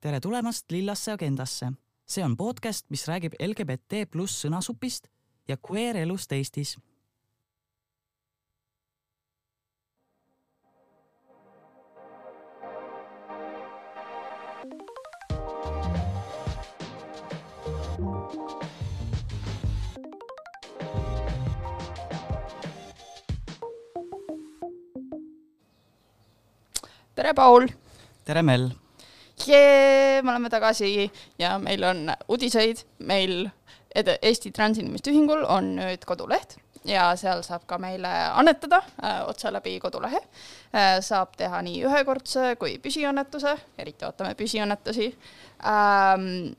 tere tulemast Lillasse agendasse. see on podcast, mis räägib LGBT pluss sõnasupist ja queer elust Eestis. tere, Paul! tere, Mel! Jee, me oleme tagasi ja meil on uudiseid, meil Ed-, Eesti Transinimeste Ühingul on nüüd koduleht ja seal saab ka meile annetada äh, otse läbi kodulehe äh,. saab teha nii ühekordse kui püsiannetuse, eriti ootame püsiannetusi ähm,.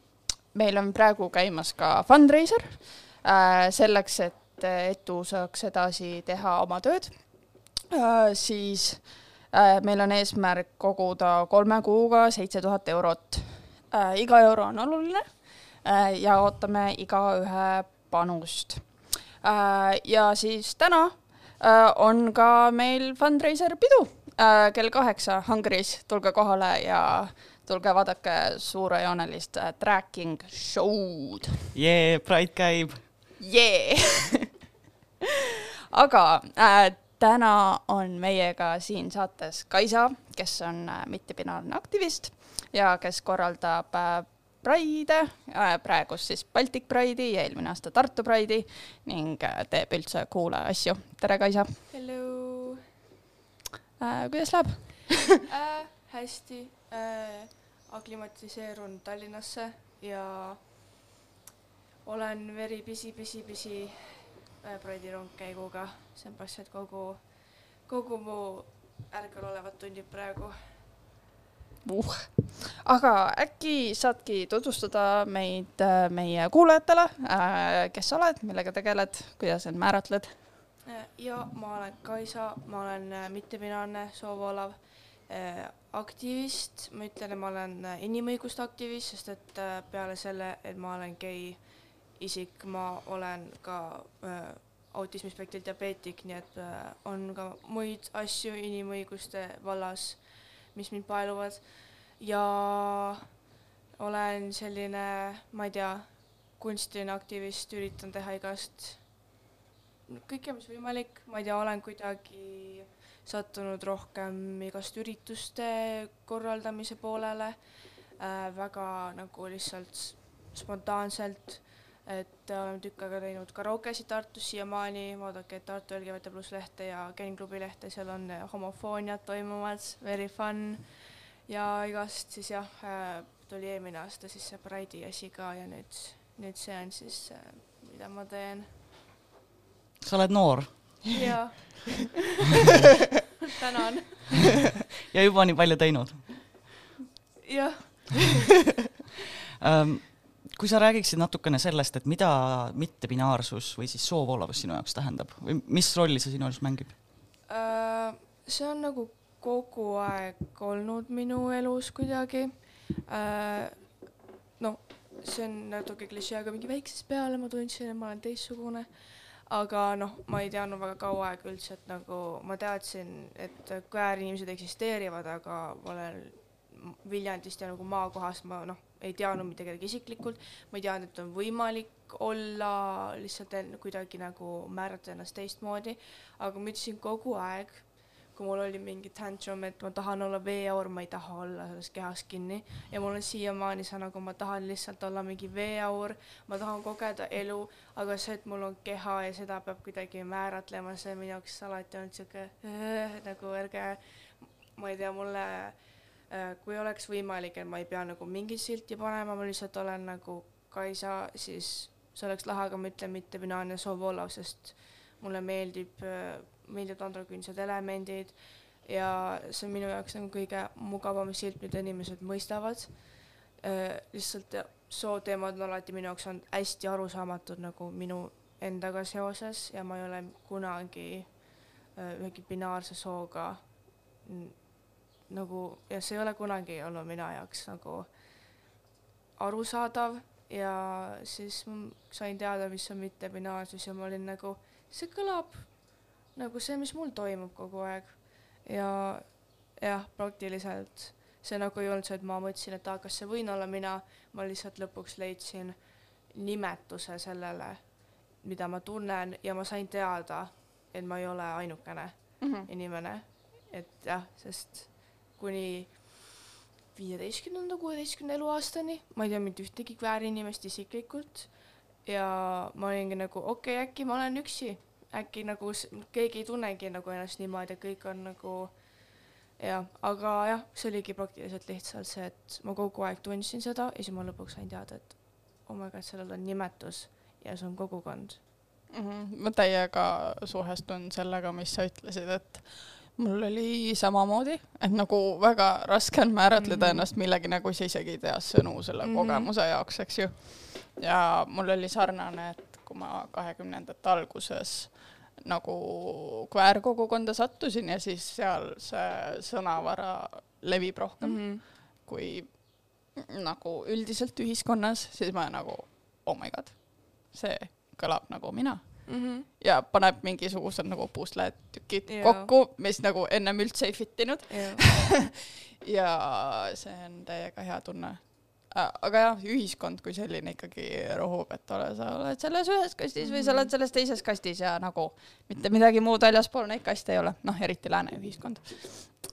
meil on praegu käimas ka fundraiser äh, selleks, et Etu saaks edasi teha oma tööd äh,, siis äh, meil on eesmärk koguda kolme kuuga seitse tuhat eurot äh,. iga euro on oluline äh, ja ootame igaühe panust äh,. ja siis täna äh, on ka meil fundraiser pidu äh, kell kaheksa Hungary's, tulge kohale ja tulge vaadake suurejoonelist äh, tracking show'd. jee, Pride käib. jee aga äh, täna on meiega siin saates Kaisa, kes on äh, mittepinaarne aktivist ja kes korraldab äh, Pride äh,, praegust siis Baltic Pride'i ja eelmine aasta Tartu Pride'i ning teeb üldse cool'e asju. tere, Kaisa Hello äh,! kuidas läheb äh, hästi äh,, aklimatiseerun Tallinnasse ja olen very busy, busy, busy äh, Pride'i rongkäiguga, seepärast et kogu, kogu mu ärkvel olevad tunnid praegu uh. aga äkki saadki tutvustada meid äh, meie kuulajatele äh,, kes sa oled, millega tegeled, kuidas end määratled? äh,. ja ma olen Kaisa, ma olen äh, mittebinaarne soovoolav äh, aktivist, ma ütlen, et ma olen äh, inimõiguste aktivist, sest et äh, peale selle, et ma olen gei isik, ma olen ka äh, autismispektri diabeetik, nii et äh, on ka muid asju inimõiguste vallas, mis mind paeluvad. Ja olen selline, ma ei tea, kunstiline aktivist, üritan teha igast, kõike, mis võimalik, ma ei tea, olen kuidagi sattunud rohkem igast ürituste korraldamise poolele äh,, väga nagu lihtsalt spontaanselt, et oleme tükk aega teinud karaukesid Tartus siiamaani, vaadake Tartu LGBT pluss lehte ja Gen klubi lehte, seal on äh, homofooniad toimuvad, very fun. Ja igast siis jah äh,, tuli eelmine aasta siis see Pride'i asi ka ja nüüd, nüüd see on siis äh,, mida ma teen. sa oled noor. Jaa. Tänan. ja juba nii palju teinud. Jah. Ähm, kui sa räägiksid natukene sellest, et mida mittebinaarsus või siis soovoolavus sinu jaoks tähendab või mis rolli see sinu jaoks mängib? Äh, see on nagu kogu aeg olnud minu elus kuidagi. noh, see on natuke klišee, aga mingi väiksest peale ma tundsin, et ma olen teistsugune. aga noh, ma ei teadnud väga kaua aega üldse, et nagu ma teadsin, et queer-inimesed eksisteerivad, aga ma olen Viljandist ja nagu maakohast ma noh, ei teadnud mitte kedagi isiklikult, ma ei teadnud, et on võimalik olla lihtsalt kuidagi nagu määrata ennast teistmoodi, aga ma ütlesin kogu aeg, kui mul oli mingi tantrum, et ma tahan olla veeaur, ma ei taha olla selles kehas kinni. Ja mul on siiamaani see nagu ma tahan lihtsalt olla mingi veeaur, ma tahan kogeda elu, aga see, et mul on keha ja seda peab kuidagi määratlema, see on minu jaoks alati olnud sihuke äh, nagu ärge, ma ei tea, mulle äh, kui oleks võimalik, et ma ei pea nagu mingit silti panema, ma lihtsalt olen nagu Kaisa, siis see oleks lahe, aga ma ütlen mitte binaarne soovvoolav, sest mulle meeldib, meeldivad androküünsed elemendid ja see on minu jaoks nagu kõige mugavam silt, mida inimesed mõistavad. lihtsalt ja, sooteemad on alati minu jaoks olnud hästi arusaamatud nagu minu endaga seoses ja ma ei ole kunagi äh, ühegi binaarse sooga nagu ja see ei ole kunagi olnud minu jaoks nagu arusaadav ja siis sain teada, mis on mittebinaarsus ja ma olin nagu, see kõlab nagu see, mis mul toimub kogu aeg. ja jah, praktiliselt see nagu ei olnud see, et ma mõtlesin, et aa, kas see võin olla mina, ma lihtsalt lõpuks leidsin nimetuse sellele, mida ma tunnen ja ma sain teada, et ma ei ole ainukene mm -hmm. inimene. et jah, sest kuni viieteistkümnenda, kuueteistkümnenda eluaastani ma ei tea mitte ühtegi kväärinimest isiklikult ja ma olingi nagu okei okay,, äkki ma olen üksi, äkki nagu keegi ei tunnegi nagu ennast niimoodi, et kõik on nagu jah, aga jah, see oligi praktiliselt lihtsalt see, et ma kogu aeg tundsin seda ja siis ma lõpuks sain teada, et oh my god, sellel on nimetus ja see on kogukond. mm. -hmm. ma täiega suhestun sellega, mis sa ütlesid, et mul oli samamoodi, et nagu väga raske on määratleda mm. -hmm. ennast millegina, kui sa isegi ei tea sõnu selle mm. -hmm. kogemuse jaoks, eks ju. ja mul oli sarnane, et kui ma kahekümnendate alguses nagu kväärkogukonda sattusin ja siis seal see sõnavara levib rohkem mm. -hmm. kui nagu üldiselt ühiskonnas, siis ma nagu oh my god, see kõlab nagu mina Mhm. ja paneb mingisugused nagu pusletükid Jaa. kokku, mis nagu ennem üldse ei fittinud jah, ja see on täiega hea tunne. aga jah, ühiskond kui selline ikkagi rohub, et ole, sa oled selles ühes kastis või sa oled selles teises kastis ja nagu mitte midagi muud väljaspool neid kaste ei ole, noh, eriti lääne ühiskond.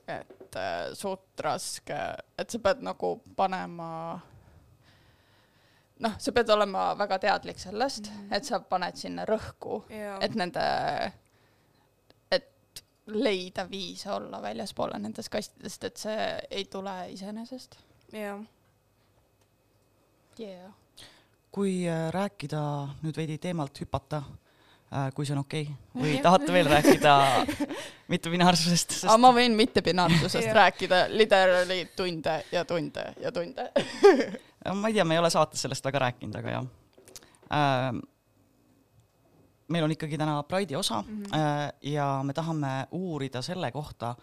et äh, suht raske, et sa pead nagu panema noh, sa pead olema väga teadlik sellest mm, -hmm. et sa paned sinna rõhku et nende, et leida viise olla väljaspoole nendest kastidest, et see ei tule iseenesest jah. yeah.. kui äh, rääkida nüüd veidi teemalt hüpata, kui see on okei okay. või tahate veel rääkida mittebinaarsusest, aga sest ma võin mittebinaarsusest Jah. rääkida literally tunde ja tunde ja tunde. ma ei tea, me ei ole saates sellest väga rääkinud, aga jah äh,. meil on ikkagi täna Pride'i osa mm -hmm. äh, ja me tahame uurida selle kohta,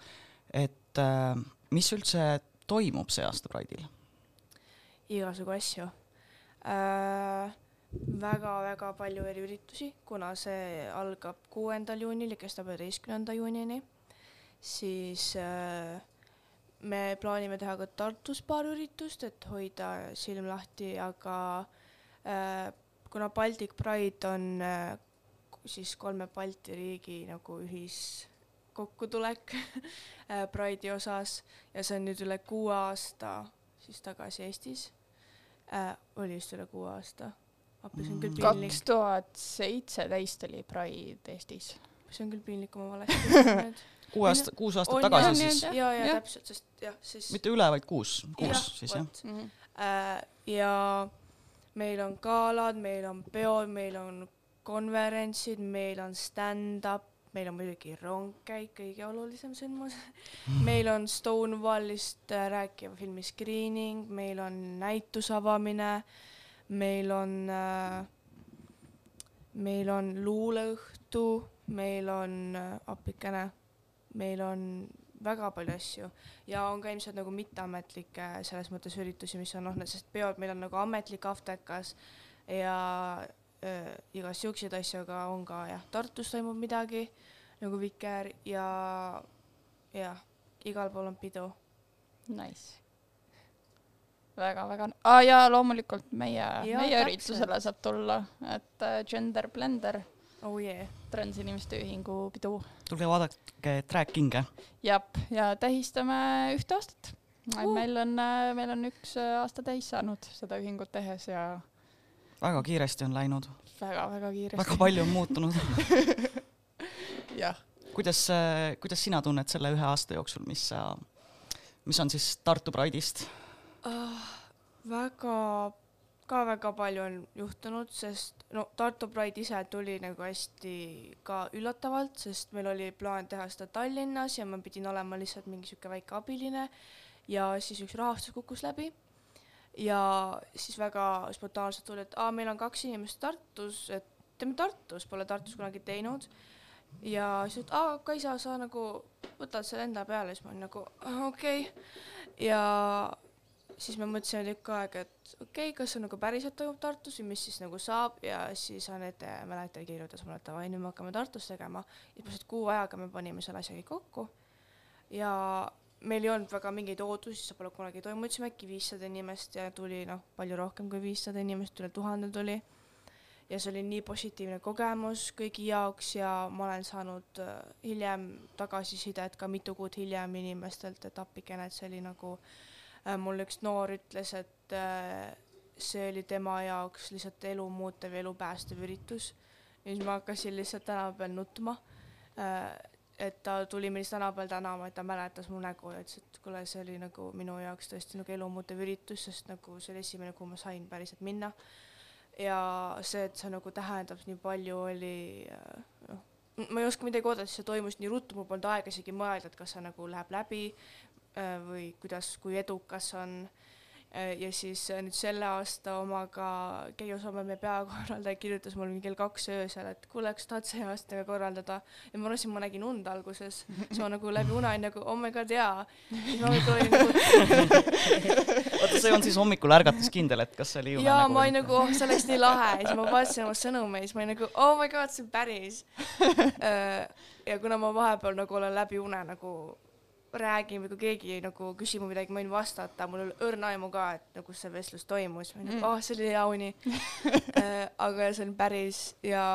et äh, mis üldse toimub see aasta Pride'il. igasugu asju äh,. Väga-väga palju eriüritusi, kuna see algab kuuendal juunil ja kestab üheteistkümnenda juunini, siis äh, me plaanime teha ka Tartus paar üritust, et hoida silm lahti, aga äh, kuna Baltic Pride on äh, siis kolme Balti riigi nagu ühiskokkutulek äh, Pride'i osas ja see on nüüd üle kuue aasta siis tagasi Eestis äh,. oli vist üle kuue aasta. appi, see on küll piinlik kaks, tuhat seitseteist oli Pride Eestis. see on küll piinlik, kui ma valesti ütlen nüüd. kuus aastat, kuus aastat On, tagasi on, siis ja, ja Jah. täpselt, sest jah, siis mitte üle, vaid kuus, kuus Jah, siis jah. vot. äh, ja meil on galad, meil on peod, meil on konverentsid, meil on stand-up, meil on muidugi rongkäik, kõige olulisem sündmus. meil on Stonewallist äh, rääkiva filmi screening, meil on näituse avamine, meil on äh,, meil on luuleõhtu, meil on äh, appikene, meil on väga palju asju ja on ka ilmselt nagu mitteametlikke selles mõttes üritusi, mis on noh, sest peod meil on nagu ametlik aftekas ja äh, igast siukseid asju, aga on ka jah, Tartus toimub midagi nagu Viker ja jah, igal pool on pidu. Nice. Väga-väga ah,, ja loomulikult meie, meie täpselt. üritusele saab tulla, et äh, Gender Blender, oh yeah. transinimeste ühingu pidu tulge vaadake Drag King'e. jap, ja tähistame ühte aastat. Uh. meil on, meil on üks äh, aasta täis saanud seda ühingut tehes ja väga kiiresti on läinud, väga-väga kiiresti. väga palju on muutunud. jah, kuidas, kuidas sina tunned selle ühe aasta jooksul, mis sa, mis on siis Tartu Pride'ist? uh,. väga, ka väga palju on juhtunud, sest no Tartu Pride ise tuli nagu hästi ka üllatavalt, sest meil oli plaan teha seda Tallinnas ja ma pidin olema lihtsalt mingi sihuke väike abiline ja siis üks rahastus kukkus läbi ja siis väga spontaanselt tuli, et aa, meil on kaks inimest Tartus, et teeme Tartus, pole Tartus kunagi teinud ja siis, et aa, Kaisa, sa nagu võtad selle enda peale, siis ma olin nagu "Ah, okei okay. ja siis me mõtlesime tükk aega, et okei okay,, kas see nagu päriselt toimub Tartus või mis siis nagu saab ja siis Anette mäletan kirjutas mulle, et davai, nüüd me hakkame Tartus tegema. ja põhimõtteliselt kuu ajaga me panime selle asja kõik kokku ja meil ei olnud väga mingeid ootusi, see pole kunagi toimunud, siis äkki viissada inimest ja tuli noh, palju rohkem kui viissada inimest, üle tuhande tuli. ja see oli nii positiivne kogemus kõigi jaoks ja ma olen saanud äh, hiljem tagasisidet ka mitu kuud hiljem inimestelt, et appikene, et see oli nagu äh,, mul üks noor ütles, et äh, see oli tema jaoks lihtsalt elu muutev ja elu päästev üritus. ja siis ma hakkasin lihtsalt tänava peal nutma äh, et ta tuli meid tänava peal tänama, et ta mäletas mu nägu ja ütles, et kuule, see oli nagu minu jaoks tõesti nagu elumuutev üritus, sest nagu see oli esimene, kuhu ma sain päriselt minna. ja see, et see nagu tähendab nii palju, oli noh, ma ei oska midagi oodata, see toimus nii ruttu, mul polnud aega isegi mõelda, et kas see nagu läheb läbi äh, või kuidas, kui edukas on Äh, ja siis äh, nüüd selle aasta omaga Keijo Soome, meie peakorraldaja, kirjutas mulle kell kaks öösel, et kuule, kas tahad see aasta ka korraldada. ja ma arvasin, ma nägin und alguses, siis ma nagu läbi une nagu oh my god jaa. siis ma hommikul olin nagu oota, see on siis hommikul ärgatuskindel, et kas see oli juhe jaa, ma olin nagu, oh see oleks nii lahe ja siis ma vaatasin oma sõnumeid, siis ma olin nagu oh my god, see on päris. Äh, ja kuna ma vahepeal nagu olen läbi une nagu räägin või kui keegi nagu küsib mu midagi, ma võin vastata, mul ole õrna aimu ka, et nagu see vestlus toimus, ma olin nagu, mm. oh, see oli hea uni äh, aga see on päris ja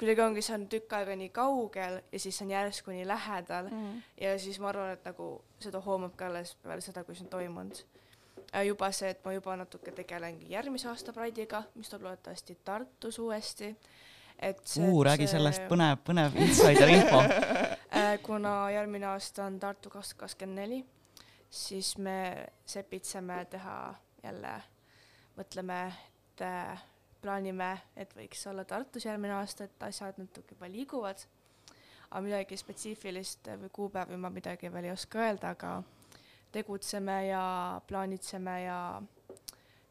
kuidagi ongi, see on tükk aega nii kaugel ja siis on järsku nii lähedal mm. ja siis ma arvan, et nagu seda hoomab ka alles peale seda, kui see on toimunud. juba see, et ma juba natuke tegelengi järgmise aasta Pride'iga, mis tuleb loodetavasti Tartus uuesti et see, uh, räägi see... sellest, põnev, põnev insider info äh, kuna järgmine aasta on Tartu kaks tuhat kakskümmend neli, siis me sepitseme teha jälle, mõtleme, et äh, plaanime, et võiks olla Tartus järgmine aasta, et asjad natuke juba liiguvad. aga midagi spetsiifilist või kuupäevi ma midagi veel ei oska öelda, aga tegutseme ja plaanitseme ja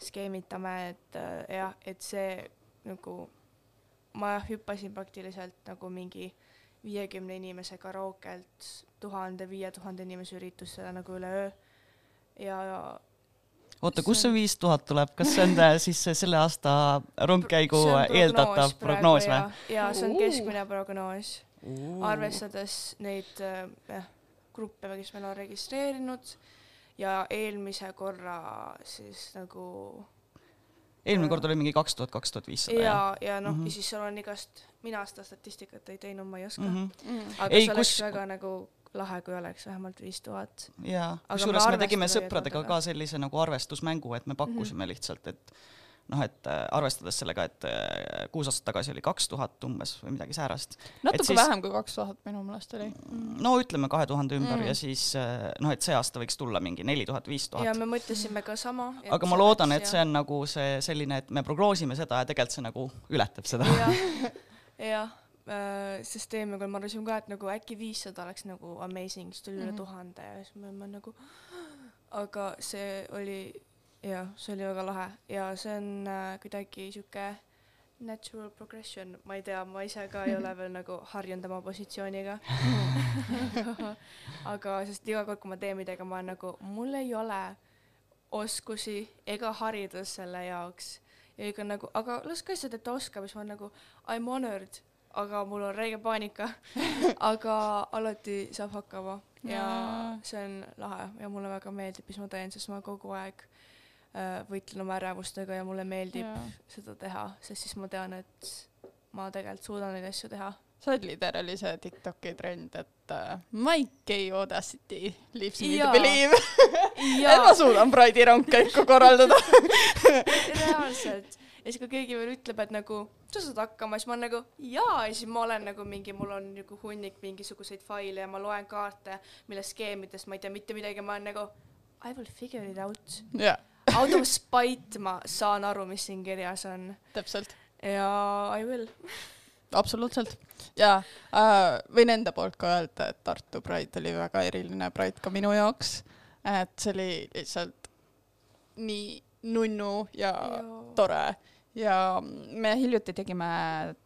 skeemitame, et äh, jah, et see nagu ma hüppasin praktiliselt nagu mingi viiekümne inimese karaokelt tuhande, viie tuhande inimese üritusele nagu üleöö ja oota, kust see viis tuhat tuleb, kas see on äh, siis selle aasta rongkäigu eeldatav prognoos või? jaa, see on keskmine prognoos, arvestades neid äh, gruppe, kes meil on registreerinud ja eelmise korra siis nagu eelmine kord oli mingi kaks tuhat, kaks tuhat viissada. ja, ja noh mm, -hmm. siis seal on igast, mina seda statistikat ei teinud, ma ei oska mm. -hmm. aga ei, see oleks kus... väga nagu lahe, kui oleks vähemalt viis tuhat. jaa, kusjuures me tegime sõpradega ka sellise nagu arvestusmängu, et me pakkusime mm -hmm. lihtsalt, et noh, et äh, arvestades sellega, et äh, kuus aastat tagasi oli kaks tuhat umbes või midagi säärast. natuke siis, vähem kui kaks tuhat minu meelest oli. no ütleme kahe tuhande ümber mm. ja siis äh, noh, et see aasta võiks tulla mingi neli tuhat, viis tuhat. ja me mõtlesime ka sama. aga ma loodan, et see on nagu see selline, et me prognoosime seda ja tegelikult see nagu ületab seda ja,. jah sest eelmine kord ma arvasin ka, et nagu äkki viissada oleks nagu amazing, siis tuli mm -hmm. üle mhm. tuhande ja siis me, me nagu aga see oli jah, see oli väga lahe. Ja see on äh, kuidagi sihuke natural progression, ma ei tea, ma ise ka ei ole veel nagu harjunud oma positsiooniga. Aga sest iga kord, kui ma teen midagi, ma olen nagu, mul ei ole oskusi ega haridust selle jaoks. Ja ikka nagu, aga las ka et ta oskab, siis ma olen nagu I m honored, aga mul on räige paanika. Aga alati saab hakkama. Ja see on lahe ja mulle väga meeldib, mis ma teen, sest ma kogu aeg Äh, võitlen oma ärevustega ja mulle meeldib ja. seda teha, sest siis ma tean, et ma tegelikult suudan neid asju teha. sa oled literaali see Tiktoki trend, et uh, Mike ei Audacity leaves me to believe et ma suudan Pride'i rongkäiku korraldada reaalselt. ja siis, kui keegi veel ütleb, et nagu sa saad hakkama, siis ma olen nagu jaa, ja siis ma olen nagu mingi, mul on nagu hunnik mingisuguseid faile ja ma loen kaarte, mille skeemidest ma ei tea mitte midagi, ma olen nagu I will figure it out yeah out of spite ma saan aru, mis siin kirjas on. täpselt. ja I will. absoluutselt ja äh, võin enda poolt ka öelda, et Tartu Pride oli väga eriline Pride ka minu jaoks. et see oli lihtsalt nii nunnu ja Joo. tore ja me hiljuti tegime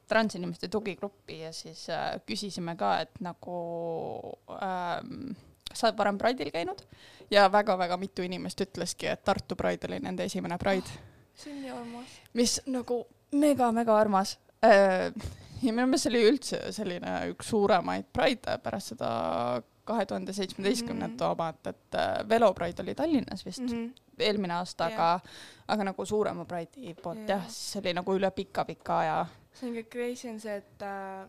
transinimeste tugigruppi ja siis äh, küsisime ka, et nagu ähm, sa oled varem Pride'il käinud ja väga-väga mitu inimest ütleski, et Tartu Pride oli nende esimene Pride oh,. see on nii armas. mis nagu mega-mega armas äh, ja minu meelest see oli üldse selline üks suuremaid Pride'e pärast seda kahe tuhande seitsmeteistkümnendat Mhm. omat, et äh, Velopride oli Tallinnas vist mm. -hmm. eelmine aasta, Jah. aga, aga nagu suurema Pride'i poolt Jah. jah, siis see oli nagu üle pika-pika aja. see on ka crazy on see, et äh,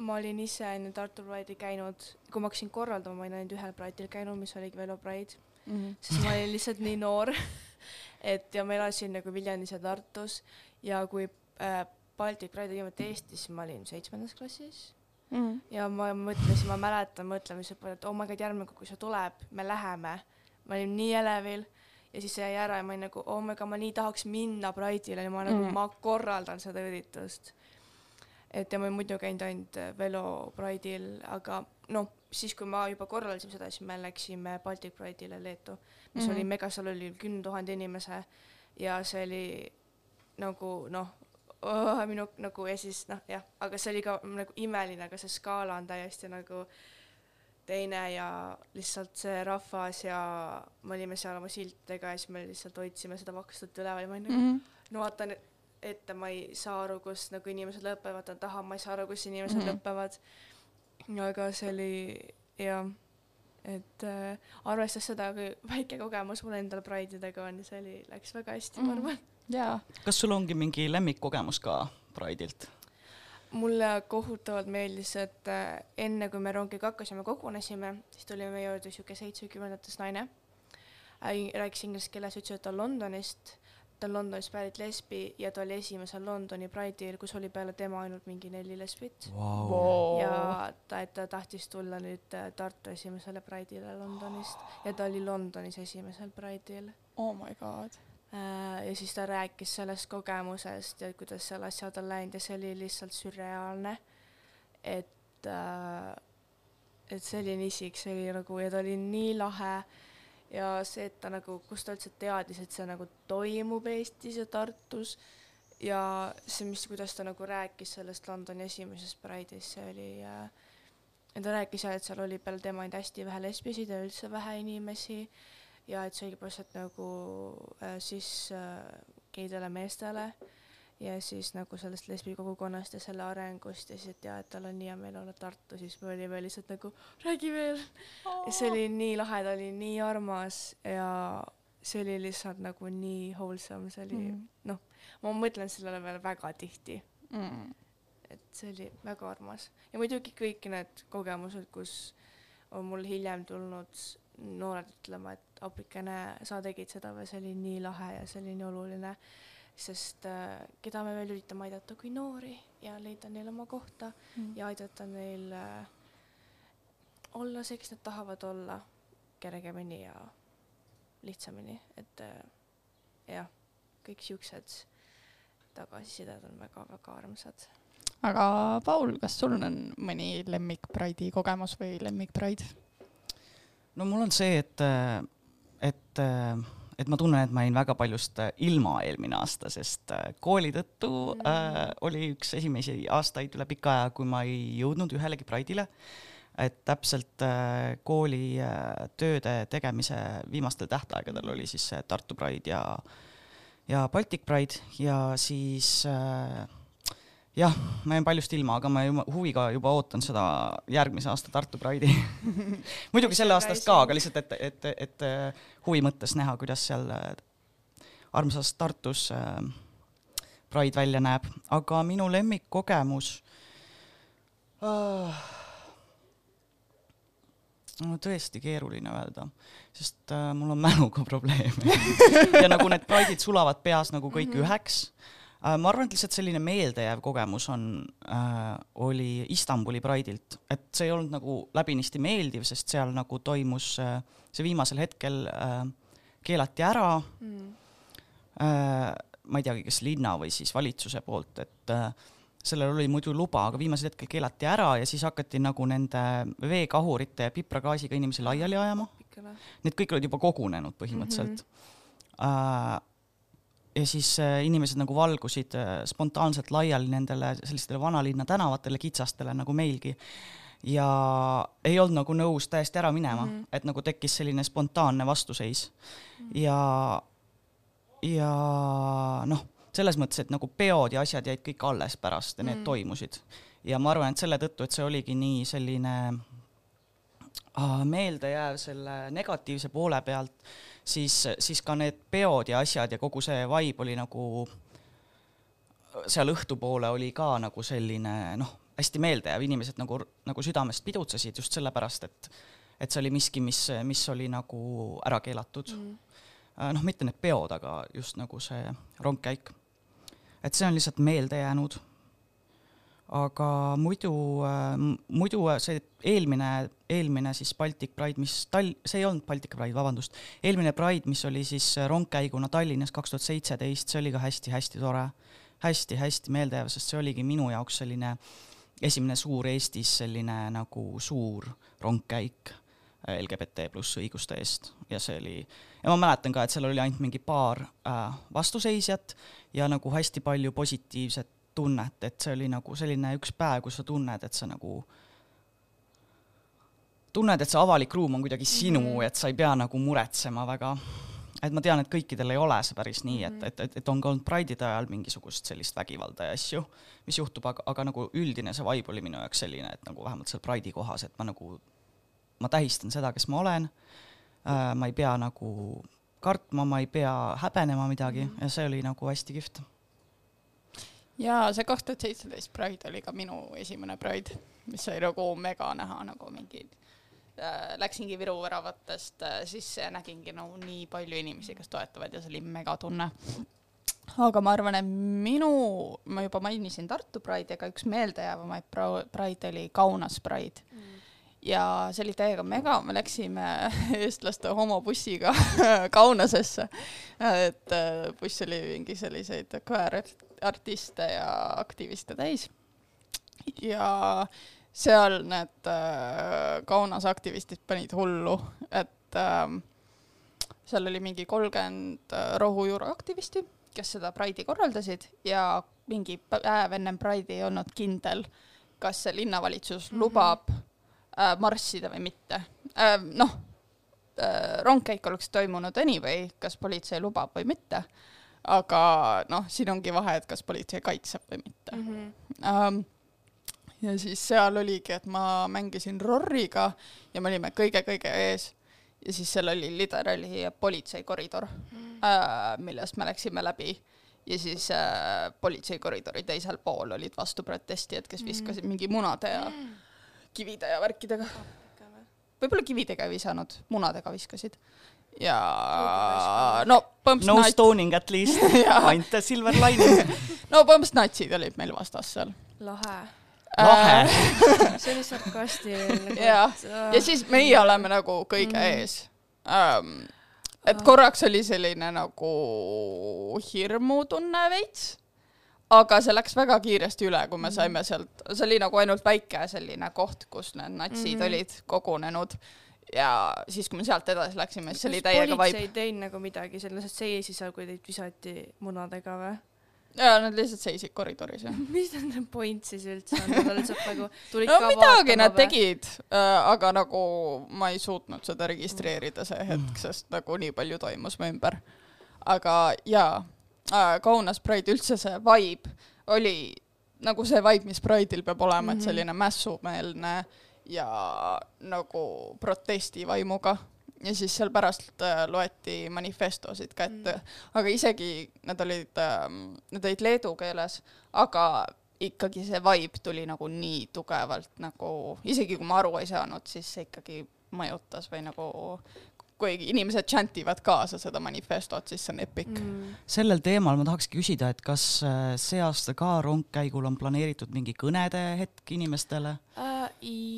ma olin ise enne Tartu Pride'i käinud, kui ma hakkasin korraldama, ma olin ainult ühel Pride'il käinud, mis oligi Velo Pride, Mhm. sest ma olin lihtsalt nii noor. et ja ma elasin nagu Viljandis ja Tartus ja kui äh, Baltic Pride viimati Eestis, ma olin seitsmendas klassis Mhm. ja ma mõtlesin, ma mäletan mõtlemise peale, et oh my god, järgmine kord, kui see tuleb, me läheme. ma olin nii elevil ja siis see jäi ära ja ma olin nagu oh my god, ma nii tahaks minna Pride'ile ja ma nagu Mm. mm., ma korraldan seda üritust. Et ja ma olen muidu käinud ainult äh, Velo Pride'il, aga noh, siis kui ma juba korraldasime seda, siis me läksime Baltic Pride'ile Leetu, mis mm Mhm. -hmm. oli mega, seal oli kümne tuhande inimese ja see oli nagu noh oh,, minu nagu ja siis noh, jah, aga see oli ka nagu imeline, aga see skaala on täiesti nagu teine ja lihtsalt see rahvas ja me olime seal oma siltidega ja siis me lihtsalt hoidsime seda vakstut üleval ja ma olin nagu Mhm. no vaatan ette, ma ei saa aru, kus nagu inimesed lõpevad, vaatan taha, ma ei saa aru, kus inimesed mm Mhm. -hmm. lõpevad. aga see oli jah, et äh, arvestades seda, kui väike kogemus mul endal Pride'idega on, see oli, läks väga hästi mm, -hmm. Mhm. ma arvan. jaa, kas sul ongi mingi lemmikkogemus ka Pride'ilt? mulle kohutavalt meeldis, et äh, enne kui me rongiga hakkasime, kogunesime, siis tuli meie juurde sihuke seitsmekümnendates naine. rääkis inglise keeles, ütles, et ta on Londonist, ta on Londonist pärit lesbi ja ta oli esimesel Londoni Pride'il, kus oli peale tema ainult mingi neli lesbit. ja ta, et ta tahtis tulla nüüd äh, Tartu esimesele Pride'ile Londonist ja ta oli Londonis esimesel Pride'il. oh my god. Äh, ja siis ta rääkis sellest kogemusest ja kuidas seal asjad on läinud ja see oli lihtsalt sürreaalne. et, et selline isik, see oli nagu ja ta oli nii lahe ja see, et ta nagu, kus ta üldse teadis, et see nagu toimub Eestis ja Tartus ja see, mis, kuidas ta nagu rääkis sellest Londoni esimesest Pride'ist, see oli äh, ja ta rääkis jah, et seal oli peale tema ainult hästi vähe lesbisid ja üldse vähe inimesi ja et see oli põhimõtteliselt nagu äh, siis äh, geidele meestele ja siis nagu sellest lesbi kogukonnast ja selle arengust ja siis, et jaa, et tal on nii hea meel olla Tartu, siis me olime lihtsalt nagu räägi veel. ja see oli nii lahe, ta oli nii armas ja see oli lihtsalt nagu nii wholesome, see oli mm., noh, ma mõtlen sellele veel väga tihti, Mm. et see oli väga armas ja muidugi kõik need kogemused, kus on mul hiljem tulnud noored ütlema, et apikene, sa tegid seda või see oli nii lahe ja see oli nii oluline, sest äh, keda me veel üritame aidata kui noori ja leida neile oma kohta Mm. ja aidata neil äh, olla see, kes nad tahavad olla kergemini ja lihtsamini, et äh, jah, kõik siuksed tagasisided on väga-väga armsad. aga Paul, kas sul on mõni lemmik Pride'i kogemus või lemmik Pride? no mul on see, et, et, et ma tunnen, et ma jäin väga paljust ilma eelmine aasta, sest äh, kooli tõttu äh, oli üks esimesi aastaid üle pika aja, kui ma ei jõudnud ühelegi Pride'ile. et täpselt äh, kooli äh, tööde tegemise viimastel tähtaegadel oli siis see Tartu Pride ja, ja Baltic Pride ja siis äh, jah, ma jäin paljust ilma, aga ma juba huviga juba ootan seda järgmise aasta Tartu Pride'i muidugi selle aastast ka, aga lihtsalt, et, et, et äh, huvi mõttes näha, kuidas seal äh, armsas Tartus äh, Pride välja näeb, aga minu lemmikkogemus äh, no tõesti keeruline öelda, sest äh, mul on mäluga probleeme ja nagu need Pride'id sulavad peas nagu kõik mm -hmm. üheks. Ma arvan, et lihtsalt selline meeldejääv kogemus on äh,, oli Istanbuli Pride'ilt, et see ei olnud nagu läbinisti meeldiv, sest seal nagu toimus äh, see viimasel hetkel äh, keelati ära Mm. äh,, ma ei teagi, kas linna või siis valitsuse poolt, et äh, sellel oli muidu luba, aga viimasel hetkel keelati ära ja siis hakati nagu nende veekahurite ja pipragaasiga inimesi laiali ajama. Need kõik olid juba kogunenud põhimõtteliselt mm. -hmm. Äh, ja siis äh, inimesed nagu valgusid äh, spontaanselt laiali nendele sellistele vanalinna tänavatele, kitsastele nagu meilgi. ja ei olnud nagu nõus täiesti ära minema mm, -hmm. et nagu tekkis selline spontaanne vastuseis mm. -hmm. ja, ja noh, selles mõttes, et nagu peod ja asjad jäid kõik alles pärast ja need mm. toimusid. ja ma arvan, et selle tõttu, et see oligi nii selline meeldejääv selle negatiivse poole pealt, siis, siis ka need peod ja asjad ja kogu see vibe oli nagu, seal õhtupoole oli ka nagu selline noh, hästi meeldejääv, inimesed nagu, nagu südamest pidutsesid just sellepärast, et et see oli miski, mis, mis oli nagu ära keelatud. Mm.. noh, mitte need peod, aga just nagu see rongkäik. et see on lihtsalt meelde jäänud aga muidu, muidu see eelmine, eelmine siis Baltic Pride, mis Tall-, see ei olnud Baltic Pride, vabandust, eelmine Pride, mis oli siis rongkäiguna Tallinnas kaks tuhat seitseteist, see oli ka hästi-hästi tore hästi,. hästi-hästi meeldejääv, sest see oligi minu jaoks selline esimene suur Eestis selline nagu suur rongkäik LGBT pluss õiguste eest ja see oli, ja ma mäletan ka, et seal oli ainult mingi paar äh, vastuseisjat ja nagu hästi palju positiivset tunnet, et see oli nagu selline üks päev, kus sa tunned, et sa nagu tunned, et see avalik ruum on kuidagi sinu mm, -hmm. et sa ei pea nagu muretsema väga. et ma tean, et kõikidel ei ole see päris nii, et, et, et, et on ka olnud Pride'ide ajal mingisugust sellist vägivalda ja asju, mis juhtub, aga, aga nagu üldine see vibe oli minu jaoks selline, et nagu vähemalt seal Pride'i kohas, et ma nagu, ma tähistan seda, kes ma olen äh,, ma ei pea nagu kartma, ma ei pea häbenema midagi mm -hmm. ja see oli nagu hästi kihvt jaa, see kaks tuhat seitseteist Pride oli ka minu esimene Pride, mis oli nagu mega näha nagu mingi äh,, läksingi Viru väravatest äh, sisse ja nägingi nagu nii palju inimesi, kes toetavad ja see oli megatunne. aga ma arvan, et minu, ma juba mainisin Tartu Pride, aga üks meeldejäävamaid Pride oli Kaunas Pride mm ja see oli täiega mega, me läksime eestlaste homobussiga Kaunasesse. et äh, buss oli mingi selliseid queer artiste ja aktiviste täis. ja seal need äh, Kaunas aktivistid panid hullu, et äh, seal oli mingi kolmkümmend äh, rohujuure aktivisti, kes seda Pride'i korraldasid ja mingi päev ennem Pride'i ei olnud kindel, kas see linnavalitsus mm -hmm. lubab äh, marssida või mitte äh,. noh äh,, rongkäik oleks toimunud anyway, kas politsei lubab või mitte aga noh, siin ongi vahe, et kas politsei kaitseb või mitte mm. -hmm. Um, ja siis seal oligi, et ma mängisin Rorriga ja me olime kõige-kõige ees ja siis seal oli literally politseikoridor mm, -hmm. uh, millest me läksime läbi ja siis äh, politseikoridori teisel pool olid vastuprotestijad, kes viskasid mm. mingi munade ja mm. kivide ja värkidega. võib-olla kividega ei visanud, munadega viskasid ja no põhimõtteliselt no nat... stoning at least ainult silver lining no põhimõtteliselt natsid olid meil vastas seal. lahe lahe see oli sarkastiline. jah, ja siis meie oleme nagu kõige mm. ees um,. et oh. korraks oli selline nagu hirmutunne veits, aga see läks väga kiiresti üle, kui me mm. saime sealt, see oli nagu ainult väike selline koht, kus need natsid mm. olid kogunenud ja siis, kui me sealt edasi läksime, siis see oli täiega vaip. politsei ei teinud nagu midagi, sa lihtsalt seisid seal, kui teid visati munadega või? jaa, nad lihtsalt seisid koridoris, jah. mis nende point siis üldse on, nad lihtsalt nagu tulid no midagi nad või? tegid äh,, aga nagu ma ei suutnud seda registreerida see hetk, sest nagu nii palju toimus mu ümber. aga jaa äh,, Kaunas Pride, üldse see vibe oli nagu see vibe, mis Pride'il peab olema mm, -hmm. et mhm. selline mässumeelne äh, ja nagu protestivaimuga ja siis seal pärast äh, loeti manifestosid ka ette mm., aga isegi nad olid äh,, nad olid leedu keeles, aga ikkagi see vibe tuli nagu nii tugevalt nagu, isegi kui ma aru ei saanud, siis see ikkagi mõjutas või nagu kui inimesed chantivad kaasa seda manifestot, siis see on epic. Mm.. sellel teemal ma tahakski küsida, et kas äh, see aasta ka rongkäigul on planeeritud mingi kõnede hetk inimestele? Äh,?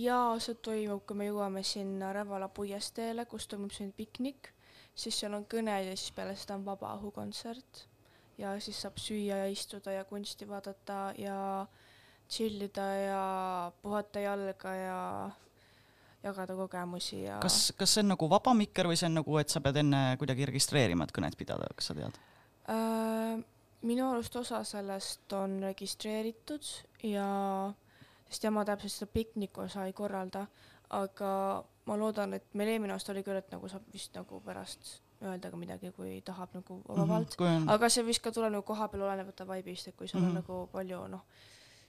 jaa, see toimub, kui me jõuame sinna Rävala puiesteele, kus toimub selline piknik, siis seal on kõned ja siis peale seda on vabaõhukontsert ja siis saab süüa ja istuda ja kunsti vaadata ja chill ida ja puhata jalga ja jagada kogemusi ja kas, kas see on nagu vaba mikker või see on nagu, et sa pead enne kuidagi registreerima, et kõnet pidada, kas sa tead äh,? minu arust osa sellest on registreeritud ja, sest ema täpselt seda pikniku osa ei korralda, aga ma loodan, et meil eelmine aasta oli küll, et nagu saab vist nagu pärast öelda ka midagi, kui tahab nagu vabalt mm, -hmm, on... aga see vist ka tuleb nagu kohapeal olenevate vibe'ist, et kui seal mm -hmm. on mhm. nagu palju noh,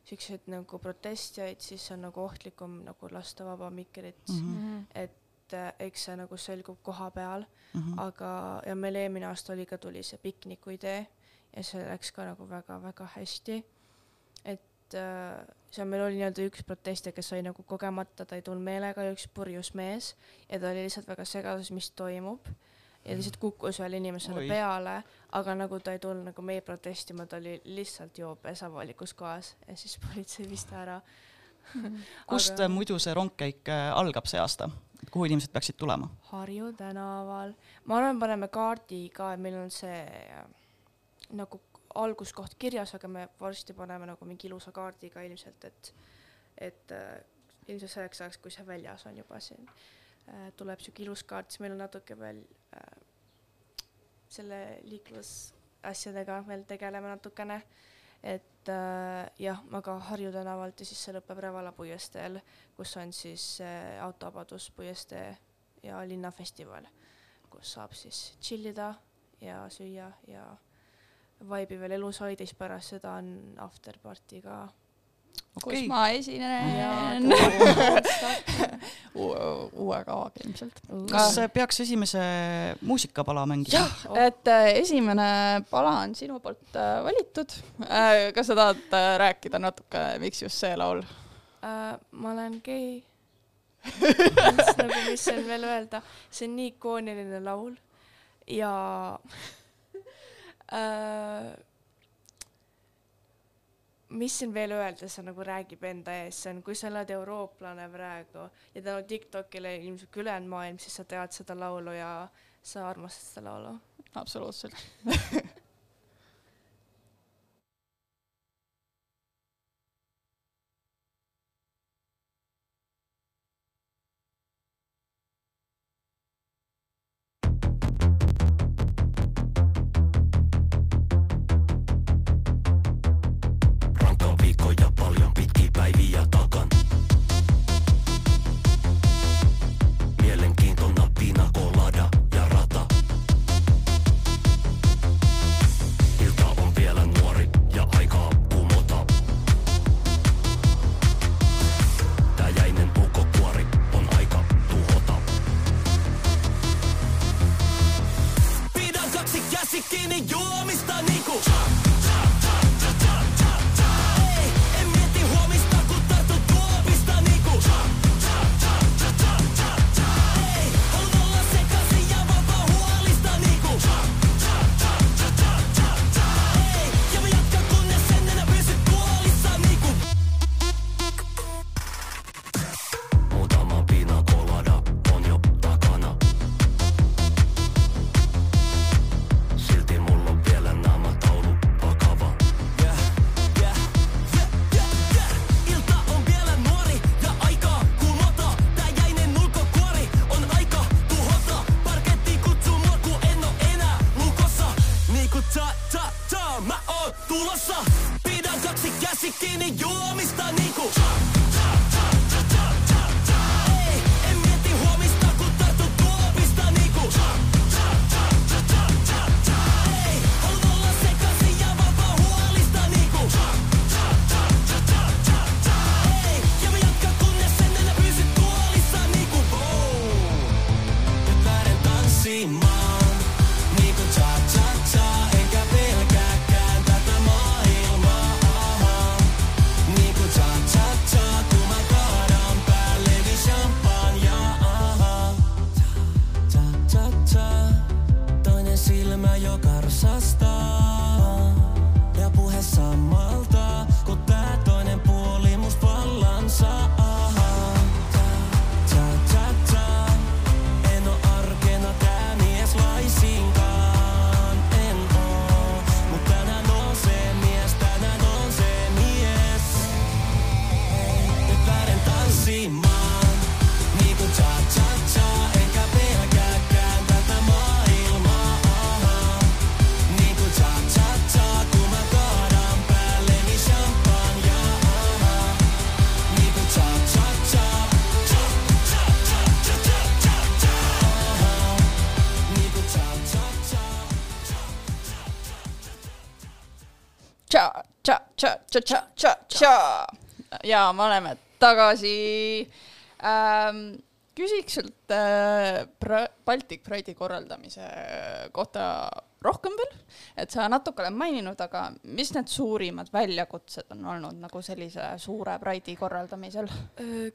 siukseid nagu protestijaid, siis on nagu ohtlikum nagu lasta vaba mikrit mm. -hmm. et äh, eks see nagu selgub koha peal, Mhm. aga, ja meil eelmine aasta oli ka, tuli see pikniku idee ja see läks ka nagu väga-väga hästi. et äh, seal meil oli nii-öelda üks protestija, kes sai nagu kogemata, ta ei tulnud meelega, üks purjus mees ja ta oli lihtsalt väga segaduses, mis toimub ja lihtsalt kukkus ühele inimesele Oi. Peale, aga nagu ta ei tulnud nagu meie protestima, ta oli lihtsalt joobes avalikus kohas ja siis politsei viis ta ära. kust Aga- aga... muidu see rongkäik äh, algab see aasta, kuhu inimesed peaksid tulema? Harju tänaval, ma arvan, paneme kaardi ka, meil on see äh, nagu alguskoht kirjas, aga me varsti paneme nagu mingi ilusa kaardi ka ilmselt, et et äh, ilmselt selleks ajaks, kui see väljas on juba siin tuleb siuke ilus kaart, siis meil on natuke veel äh, selle liiklusasjadega veel tegeleme natukene, et äh, jah, aga Harju tänavalt ja siis see lõpeb Rävala puiesteel, kus on siis äh, autovabadus puiestee ja linnafestival, kus saab siis tšillida ja süüa ja vaibi veel elus hoida, siis pärast seda on after party ka. Kus okei, ma esinen uue, uue kavaga ilmselt. kas peaks esimese muusikapala mängima? Oh. et äh, esimene pala on sinu poolt äh, valitud äh,. kas sa tahad rääkida natuke, miks just see laul? äh, ma olen gei. nagu, mis seal veel öelda, see on nii ikooniline laul ja äh, mis siin veel öelda, see nagu räägib enda eest, see on, kui sa oled eurooplane praegu ja tänu Tiktokile ilmselt ülejäänud maailm, siis sa tead seda laulu ja sa armastad seda laulu. absoluutselt. ja me oleme tagasi ähm, küsiks sult äh, pra- Baltic Pride'i korraldamise kohta rohkem veel, et sa natuke oled maininud, aga mis need suurimad väljakutsed on olnud nagu sellise suure Pride'i korraldamisel?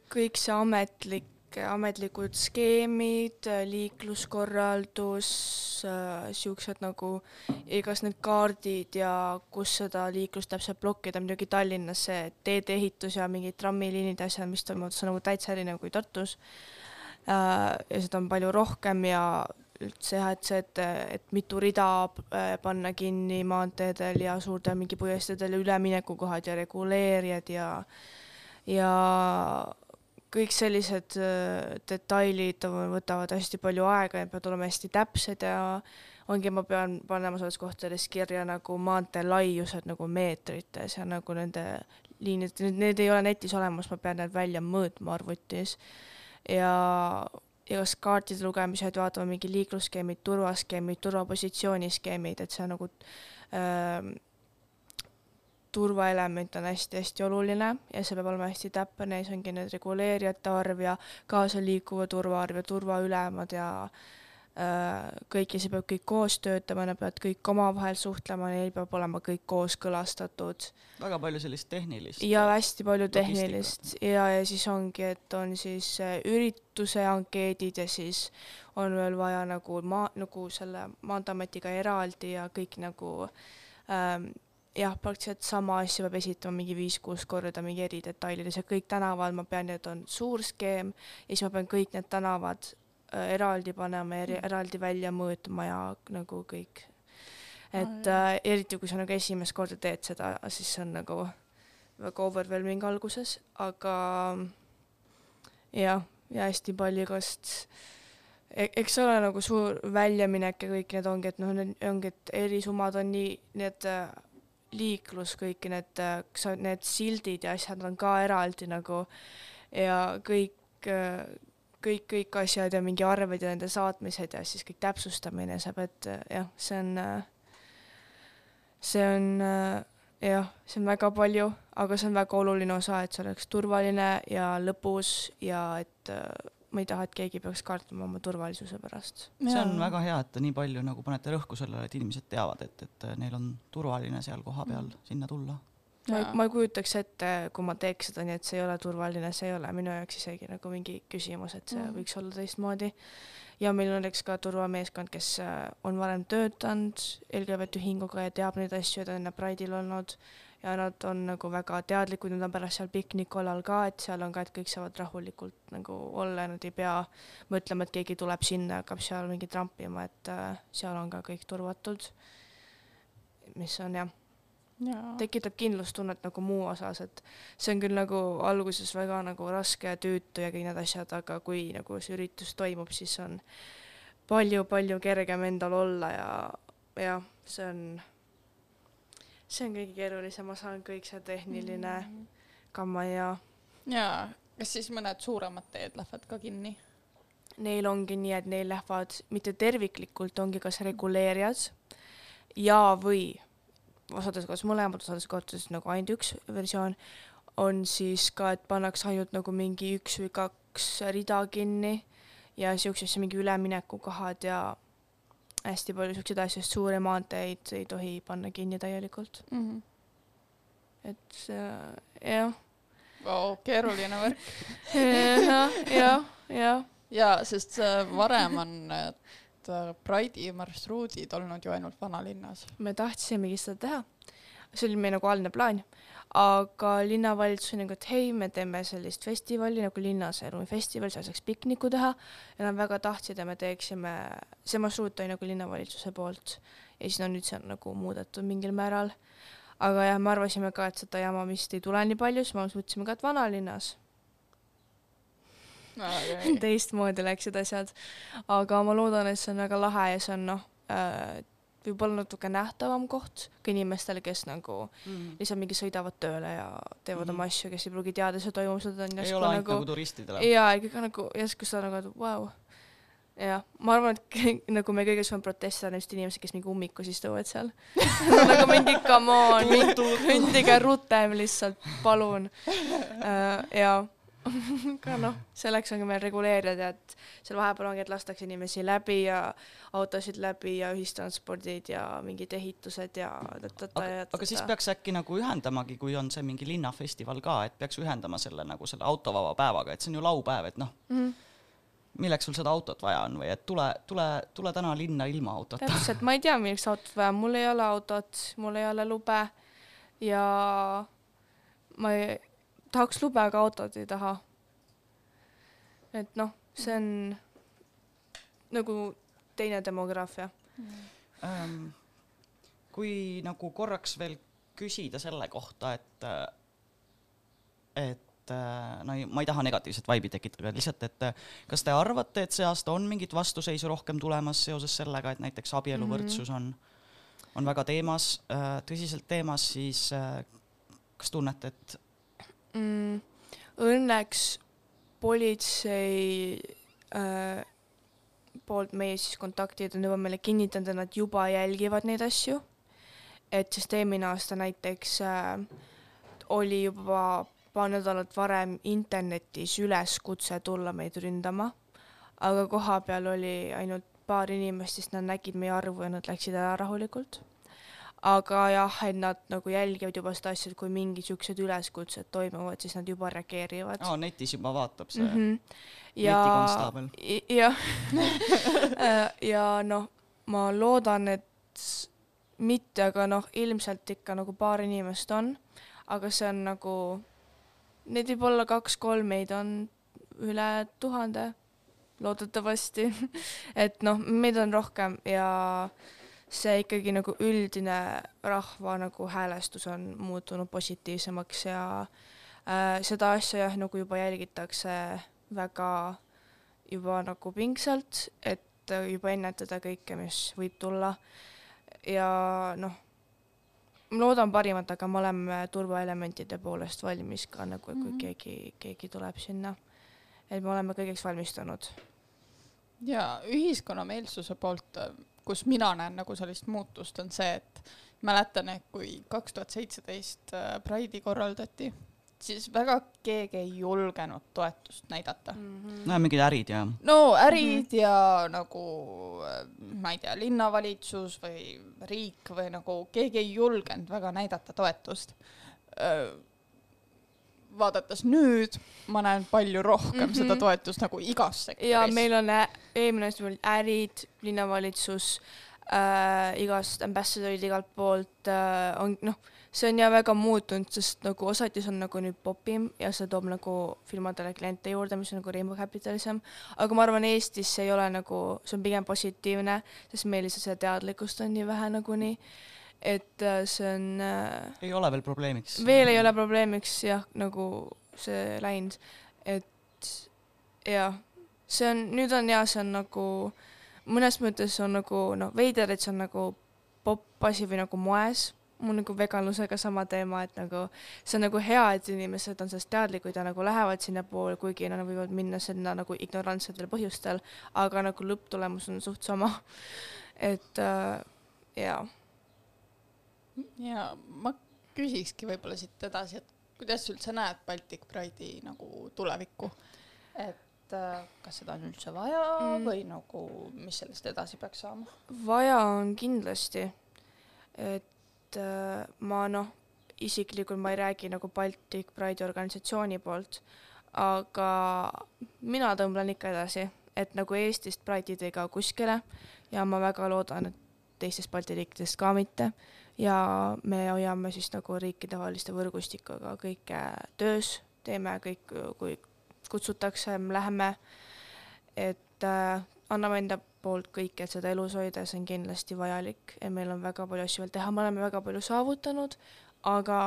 kõik see ametlik, ametlikud skeemid, liikluskorraldus, siuksed nagu, kas need kaardid ja kus seda liiklust täpselt blokkida, muidugi Tallinnas see teedeehitus ja mingid trammiliinid ja asjad, mis toimuvad, see on nagu täitsa erinev kui Tartus. Äh, ja seda on palju rohkem ja üldse jah, et see, et, et mitu rida äh, panna kinni maanteedel ja suurtel mingi puiesteedel ja üleminekukohad ja reguleerijad ja ja kõik sellised äh, detailid võtavad hästi palju aega ja peavad olema hästi täpsed ja ongi, ma pean panema selles kohtades kirja nagu maantee laiused nagu meetrites ja nagu nende liinid, need ei ole netis olemas, ma pean need välja mõõtma arvutis. Ja ja kas kaartide lugemised, vaatame mingi liiklusskeemid, turvaskeemid, turvapositsiooniskeemid, et see nagu äh, turvaelement on hästi-hästi oluline ja see peab olema hästi täpne ja siis ongi need reguleerijate arv ja kaasaliikuva turva arv ja turvaülemad ja äh, kõik ja see peab kõik koos töötama, nad peavad kõik omavahel suhtlema, neil peab olema kõik kooskõlastatud. väga palju sellist tehnilist. ja hästi palju tehnilist ja, ja siis ongi, et on siis äh, ürituse ankeedid ja siis on veel vaja nagu maa, nagu selle Maanteeametiga eraldi ja kõik nagu ähm, jah, praktiliselt sama asja peab esitama mingi viis-kuus korda mingi eri detailides ja kõik tänavad, ma pean, need on suur skeem ja siis ma pean kõik need tänavad äh, eraldi panema ja eri- eraldi välja mõõtma ja nagu kõik. et äh, eriti kui sa nagu esimest korda teed seda, siis see on nagu väga overwhelming alguses, aga jah, ja hästi palju igast e- eks see ole nagu suur väljaminek ja kõik need ongi, et noh, ongi, et erisummad on nii, need äh, liiklus, kõik need, äh, need sildid ja asjad on ka eraldi nagu ja kõik, kõik, kõik asjad ja mingi arved ja nende saatmised ja siis kõik täpsustamine, sa pead äh, jah, see on, see on äh, jah, see on väga palju, aga see on väga oluline osa, et see oleks turvaline ja lõbus ja et äh, ma ei taha, et keegi peaks kartma oma turvalisuse pärast. see on väga hea, et te nii palju nagu panete rõhku sellele, et inimesed teavad, et, et neil on turvaline seal kohapeal mm. sinna tulla. ma ei, ma ei kujutaks ette, kui ma teeks seda nii, et see ei ole turvaline, see ei ole minu jaoks isegi nagu mingi küsimus, et see mm. võiks olla teistmoodi. ja meil on õnneks ka turvameeskond, kes äh, on varem töötanud LGBT ühinguga ja teab neid asju ta on enne Pride'il olnud ja nad on nagu väga teadlikud, nad on pärast seal piknikolal ka, et seal on ka, et kõik saavad rahulikult nagu olla ja nad ei pea mõtlema, et keegi tuleb sinna ja hakkab seal mingi trampima, et äh, seal on ka kõik turvatud. mis on jah jaa. tekitab kindlustunnet nagu muu osas, et see on küll nagu alguses väga nagu raske ja tüütu ja kõik need asjad, aga kui nagu see üritus toimub, siis on palju-palju kergem endal olla ja jah, see on, see on kõige keerulisem osa, on kõik see tehniline mm. kamma ja jaa, kas siis mõned suuremad teed lähevad ka kinni? neil ongi nii, et neil lähevad mitte terviklikult, ongi kas reguleerijad ja või osades kohas mõlemad, osades kohtades nagu ainult üks versioon, on siis ka, et pannakse ainult nagu mingi üks või kaks rida kinni ja siuksesse mingi üleminekukohad ja hästi palju siukseid asju, sest suuri maanteid ei tohi panna kinni täielikult, mm. -hmm. et äh, jah, Wow, keeruline värk. jah, jah, jah jaa, sest äh, varem on need äh, Pride'i marsruudid olnud ju ainult vanalinnas. me tahtsimegi seda teha, see oli meie nagu algne plaan, aga linnavalitsus oli nagu, et hei, me teeme sellist festivali nagu linnas elufestival, seal saaks pikniku teha ja nad väga tahtsid ja me teeksime, see marsruut oli nagu linnavalitsuse poolt ja siis no nüüd see on nagu muudetud mingil määral. aga jah, me arvasime ka, et seda jama vist ei tule nii palju, siis me mõtlesime ka, et vanalinnas teistmoodi läksid asjad. aga ma loodan, et see on väga lahe ja see on noh äh,, võib-olla natuke nähtavam koht ka inimestele, kes nagu Mm. lihtsalt mingi sõidavad tööle ja teevad mm Mhm. -hmm. oma asju, kes ei pruugi teada, seda on ei järsku nagu nagu turistidele. jaa, ikkagi nagu järsku seda nagu, et vau. jah, ma arvan, et kõik, nagu me kõige suurem protest on just inimesed, kes mingi ummikus istuvad seal nagu mingi come on, kõndige rutem lihtsalt, palun uh,. ja aga noh, selleks on ka meil reguleerijad ja et seal vahepeal ongi, et lastakse inimesi läbi ja autosid läbi ja ühistranspordid ja mingid ehitused ja aga ja, aga siis ta-ta. peaks äkki nagu ühendamagi, kui on see mingi linnafestival ka, et peaks ühendama selle nagu selle autovaba päevaga, et see on ju laupäev, et noh, Mhm. milleks sul seda autot vaja on või et tule, tule, tule täna linna ilma autota. täpselt, ma ei tea, milleks autot vaja, mul ei ole autot, mul ei ole lube ja ma ei, tahaks lube, aga autot ei taha. et noh, see on nagu teine demograafia. Ähm, kui nagu korraks veel küsida selle kohta, et, et äh, no ei, ma ei taha negatiivset vaibi tekitada, lihtsalt, et äh, kas te arvate, et see aasta on mingit vastuseisu rohkem tulemas seoses sellega, et näiteks abieluvõrdsus on, on väga teemas, tõsiselt teemas, siis äh, kas tunnete, et mm,. Õnneks politsei äh, poolt meie siis kontaktid on juba meile kinnitanud, et nad juba jälgivad neid asju. et sest eelmine aasta näiteks äh, oli juba paar nädalat varem internetis üleskutse tulla meid ründama, aga kohapeal oli ainult paar inimest, siis nad nägid meie arvu ja nad läksid ära rahulikult aga jah, et nad nagu jälgivad juba seda asja, et kui mingid siuksed üleskutsed toimuvad, siis nad juba reageerivad aa, netis juba vaatab see mm mm. -hmm. ja jah, ja noh, ma loodan, et mitte, aga noh, ilmselt ikka nagu paar inimest on, aga see on nagu, neid võib olla kaks-kolm, meid on üle tuhande, loodetavasti, et noh, meid on rohkem ja see ikkagi nagu üldine rahva nagu häälestus on muutunud positiivsemaks ja äh, seda asja jah, nagu juba jälgitakse väga juba nagu pingsalt, et äh, juba ennetada kõike, mis võib tulla. ja noh, ma loodan parimat, aga me oleme turvaelementide poolest valmis ka nagu, kui mm. -hmm. keegi, keegi tuleb sinna. et me oleme kõigeks valmistunud. ja ühiskonna meelsuse poolt, kus mina näen nagu sellist muutust, on see, et mäletan, et kui kaks tuhat seitseteist Pride'i korraldati, siis väga keegi ei julgenud toetust näidata. no mingid ärid ja no ärid mm -hmm. ja nagu äh, ma ei tea, linnavalitsus või riik või nagu keegi ei julgenud väga näidata toetust. Vaadates nüüd, ma näen palju rohkem mm. -hmm. seda toetust nagu igas sektoris. ja meil on eelmine aasta olid ärid, linnavalitsus äh,, igast ambassadorid igalt poolt äh, on noh, see on ja väga muutunud, sest nagu osatis on nagu nüüd popim ja see toob nagu firmadele kliente juurde, mis on nagu Rainbow Capitalism, aga ma arvan, Eestis see ei ole nagu, see on pigem positiivne, sest meil lihtsalt seda teadlikkust on nii vähe nagunii, et äh, see on äh, ei ole veel probleemiks. veel ei ole probleemiks jah, nagu see läinud, et jah, see on, nüüd on ja see on nagu mõnes mõttes on nagu noh, veider, et see on nagu popp asi või nagu moes, mul nagu veganlusega sama teema, et nagu see on nagu hea, et inimesed on sellest teadlikud ja nagu lähevad sinnapoole, kuigi nad võivad minna sinna nagu ignorantsetel põhjustel, aga nagu lõpptulemus on suht sama. et äh, jaa ja ma küsikski võib-olla siit edasi, et kuidas sa üldse näed Baltic Pride'i nagu tulevikku? et äh, kas seda on üldse vaja mm. Või nagu, mis sellest edasi peaks saama? vaja on kindlasti, et äh, ma noh, isiklikult ma ei räägi nagu Baltic Pride'i organisatsiooni poolt, aga mina tõmblen ikka edasi, et nagu Eestist Pride'id ei kao kuskile ja ma väga loodan, et teistest Balti riikidest ka mitte ja me hoiame siis nagu riikidevaheliste võrgustikuga kõike töös, teeme kõik, kui kutsutakse, läheme, et äh, anname enda poolt kõik, et seda elus hoida, see on kindlasti vajalik. Ja meil on väga palju asju veel teha, me oleme väga palju saavutanud, aga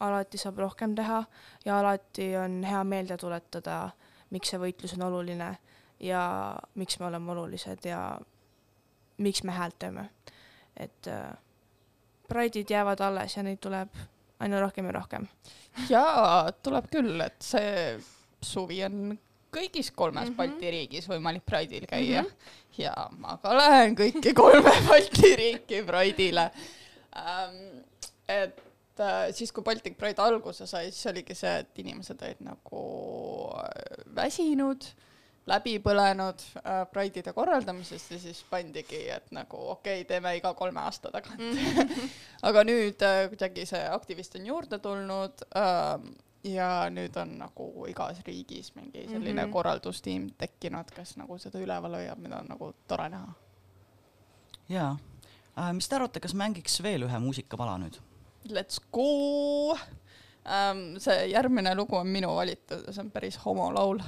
alati saab rohkem teha ja alati on hea meelde tuletada, miks see võitlus on oluline ja miks me oleme olulised ja miks me häält teeme. et äh, Pride'id jäävad alles ja neid tuleb aina rohkem ja rohkem. jaa, tuleb küll, et see suvi on kõigis kolmes mm. -hmm. Balti riigis võimalik Pride'il käia mm. -hmm. ja ma ka lähen kõiki kolme Balti riiki Pride'ile ähm,. et äh, siis, kui Baltic Pride alguse sai, siis oligi see, et inimesed olid nagu äh, väsinud, läbi põlenud äh, Pride'ide korraldamisest ja siis pandigi, et nagu okei okay,, teeme iga kolme aasta tagant mm. aga nüüd äh, kuidagi see aktivist on juurde tulnud ähm, ja nüüd on nagu igas riigis mingi selline mm. -hmm. korraldustiim tekkinud, kes nagu seda üleval hoiab, mida on nagu tore näha. jaa äh,. mis te arvate, kas mängiks veel ühe muusikapala nüüd? Let's go ähm,. see järgmine lugu on minu valitud see on päris homolaul.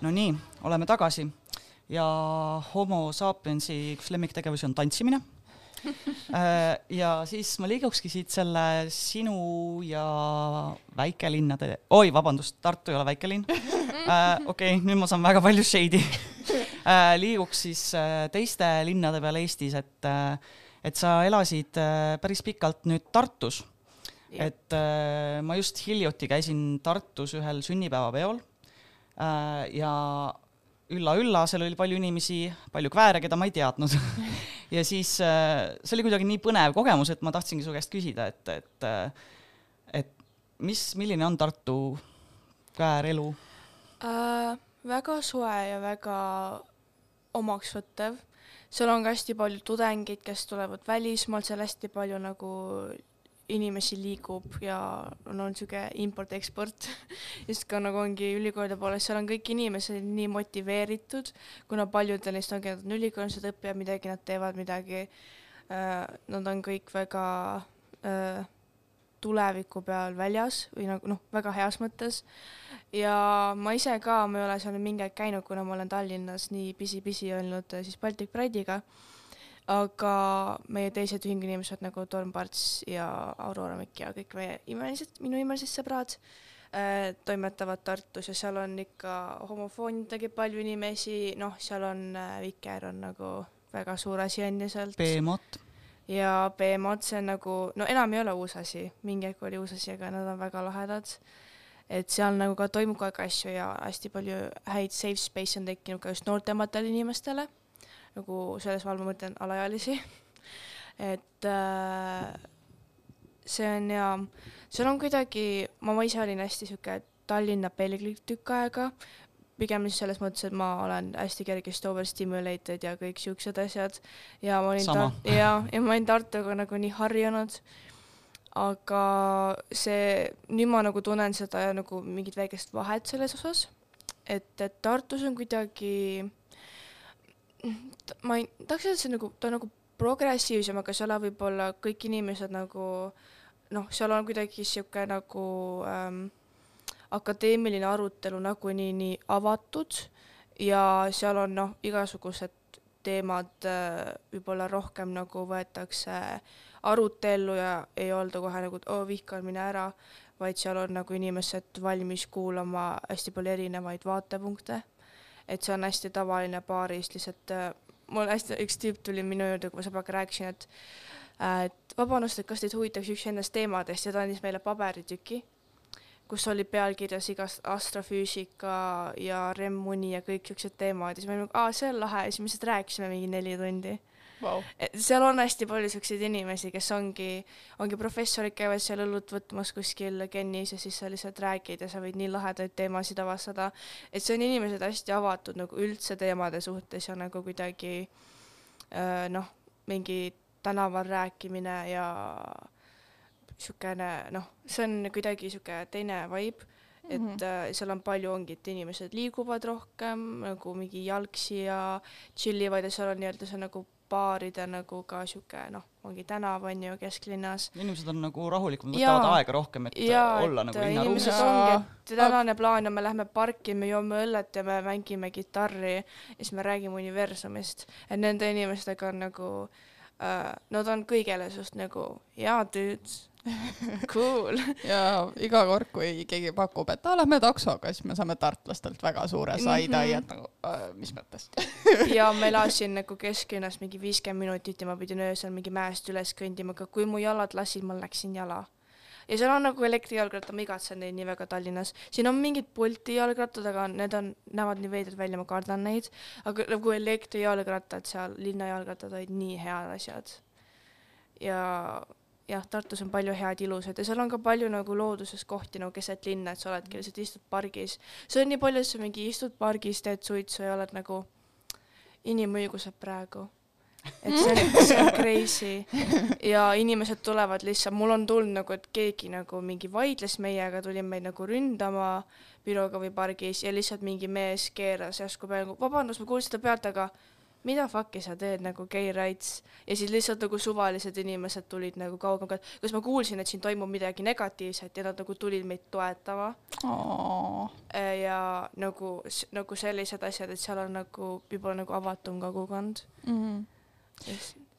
No nii, oleme tagasi ja Homo sapiensi üks lemmiktegevusi on tantsimine. ja siis ma liigukski siit selle sinu ja väikelinnade, oi, vabandust, Tartu ei ole väikelinn. okei, nüüd ma saan väga palju shade'i. liiguks siis äh, teiste linnade peale Eestis, et, et sa elasid äh, päris pikalt nüüd Tartus et äh, ma just hiljuti käisin Tartus ühel sünnipäevapeol äh, ja ülla-ülla, seal oli palju inimesi, palju kvääre, keda ma ei teadnud. ja siis äh, see oli kuidagi nii põnev kogemus, et ma tahtsingi su käest küsida, et, et äh, et mis, milline on Tartu kväärelu? äh,. väga soe ja väga omaksvõttev. seal on ka hästi palju tudengeid, kes tulevad välismaalt, seal hästi palju nagu inimesi liigub ja on, on sihuke import-eksport. just ka nagu ongi ülikoolide poolest, seal on kõik inimesed nii motiveeritud, kuna paljudel neist ongi, nad on ülikoolis, nad õpivad midagi, nad teevad midagi äh,. Nad on kõik väga äh, tuleviku peal väljas või nagu noh, väga heas mõttes ja ma ise ka, ma ei ole seal mingi aeg käinud, kuna ma olen Tallinnas nii pisi-pisi olnud äh, siis Baltic Pride'iga, aga meie teised ühinguinimesed nagu Torm Parts ja Aurora Mikk ja kõik meie imelised, minu imelised sõbrad äh, toimetavad Tartus ja seal on ikka homofoonidagi palju inimesi, noh, seal on äh, Viker on nagu väga suur asi endiselt BMOT, ja BMO-d, see on nagu, no enam ei ole uus asi, mingi aeg oli uus asi, aga nad on väga lahedad. et seal nagu ka toimub kogu aeg asju ja hästi palju häid safe space on tekkinud ka just noortematele inimestele, nagu selles ma mõtlen alaealisi. et äh, see on ja, seal on kuidagi, ma, ma ise olin hästi sihuke Tallinna pelglik tükk aega, pigem siis selles mõttes, et ma olen hästi kergesti overstimulated ja kõik siuksed asjad ja ma olin Sama. Tar- ja, ja ma olin Tartuga nagu nii harjunud, aga see, nüüd ma nagu tunnen seda nagu mingit väikest vahet selles osas, et, et Tartus on kuidagi, ma ei, tahaks öelda, et see on nagu, ta on nagu progressiivsem, aga seal võib-olla kõik inimesed nagu noh, seal on kuidagi sihuke nagu ähm, akadeemiline arutelu nagunii nii avatud ja seal on noh, igasugused teemad äh, võib-olla rohkem nagu võetakse arutellu ja ei olda kohe nagu, et oo vihkan, mine ära, vaid seal on nagu inimesed valmis kuulama hästi palju erinevaid vaatepunkte. Et see on hästi tavaline baaris lihtsalt äh, mul hästi, üks tüüp tuli minu juurde, kui ma sõbraga rääkisin, et äh, et vabandust, et kas teid huvitaks üks nendest teemadest ja ta andis meile paberitüki, kus oli pealkirjas igast astrofüüsika ja REM-uni ja kõik siuksed teemad ja siis me olime, aa, see on lahe ja siis me lihtsalt rääkisime mingi neli tundi. Vau. et seal on hästi palju siukseid inimesi, kes ongi, ongi professorid käivad seal õlut võtmas kuskil Kennis ja siis sa lihtsalt räägid ja sa võid nii lahedaid teemasid avastada. et see on inimesed hästi avatud nagu üldse teemade suhtes ja nagu kuidagi äh, noh, mingi tänaval rääkimine ja siukene noh, see on kuidagi siuke teine vibe, et mm -hmm. seal on palju ongi, et inimesed liiguvad rohkem nagu mingi jalgsi ja tšillivad ja seal on nii-öelda see nagu baaride nagu ka sihuke noh, ongi tänav on ju kesklinnas. inimesed on nagu rahulikumad, võtavad aega rohkem, et ja olla et nagu äh, linnaruumis ongi, et tänane plaan on, me lähme parki, me joome õllet ja me mängime kitarri ja siis me räägime universumist. et nende inimestega on nagu äh,, nad on kõigele suht nagu jaa, dude, cool. ja iga kord, kui keegi pakub, et aa, lähme taksoga, siis me saame tartlastelt väga suure side-eye, et nagu äh, mis mõttes. ja ma elasin nagu kesklinnas mingi viiskümmend minutit ja ma pidin öösel mingi mäest üles kõndima, aga kui mu jalad lasid, ma läksin jala. Ja seal on nagu elektrijalgratta, ma igatsen neid nii väga Tallinnas. siin on mingid Bolti jalgrattad, aga need on, näevad nii veidrad välja, ma kardan neid. aga nagu elektrijalgrattad seal, linnajalgrattad olid nii head asjad. ja jah, Tartus on palju head ilusat ja seal on ka palju nagu looduses kohti nagu keset linna, et sa oledki lihtsalt istud pargis. see on nii palju, et sa mingi istud pargis, teed suitsu ja oled nagu inimõigused praegu. Et see on, see on crazy. Ja inimesed tulevad lihtsalt, mul on tulnud nagu, et keegi nagu mingi vaidles meiega, tuli meid nagu ründama bürooga või pargis ja lihtsalt mingi mees keeras järsku peale, vabandust, ma kuulsin seda pealt, aga mida fuck'i sa teed nagu gay rights? Ja siis lihtsalt nagu suvalised inimesed tulid nagu kaugemalt, kas ma kuulsin, et siin toimub midagi negatiivset? Ja nad nagu tulid meid toetama. Äh, ja nagu, nagu sellised asjad, et seal on nagu juba nagu avatum kogukond, siis Jaa.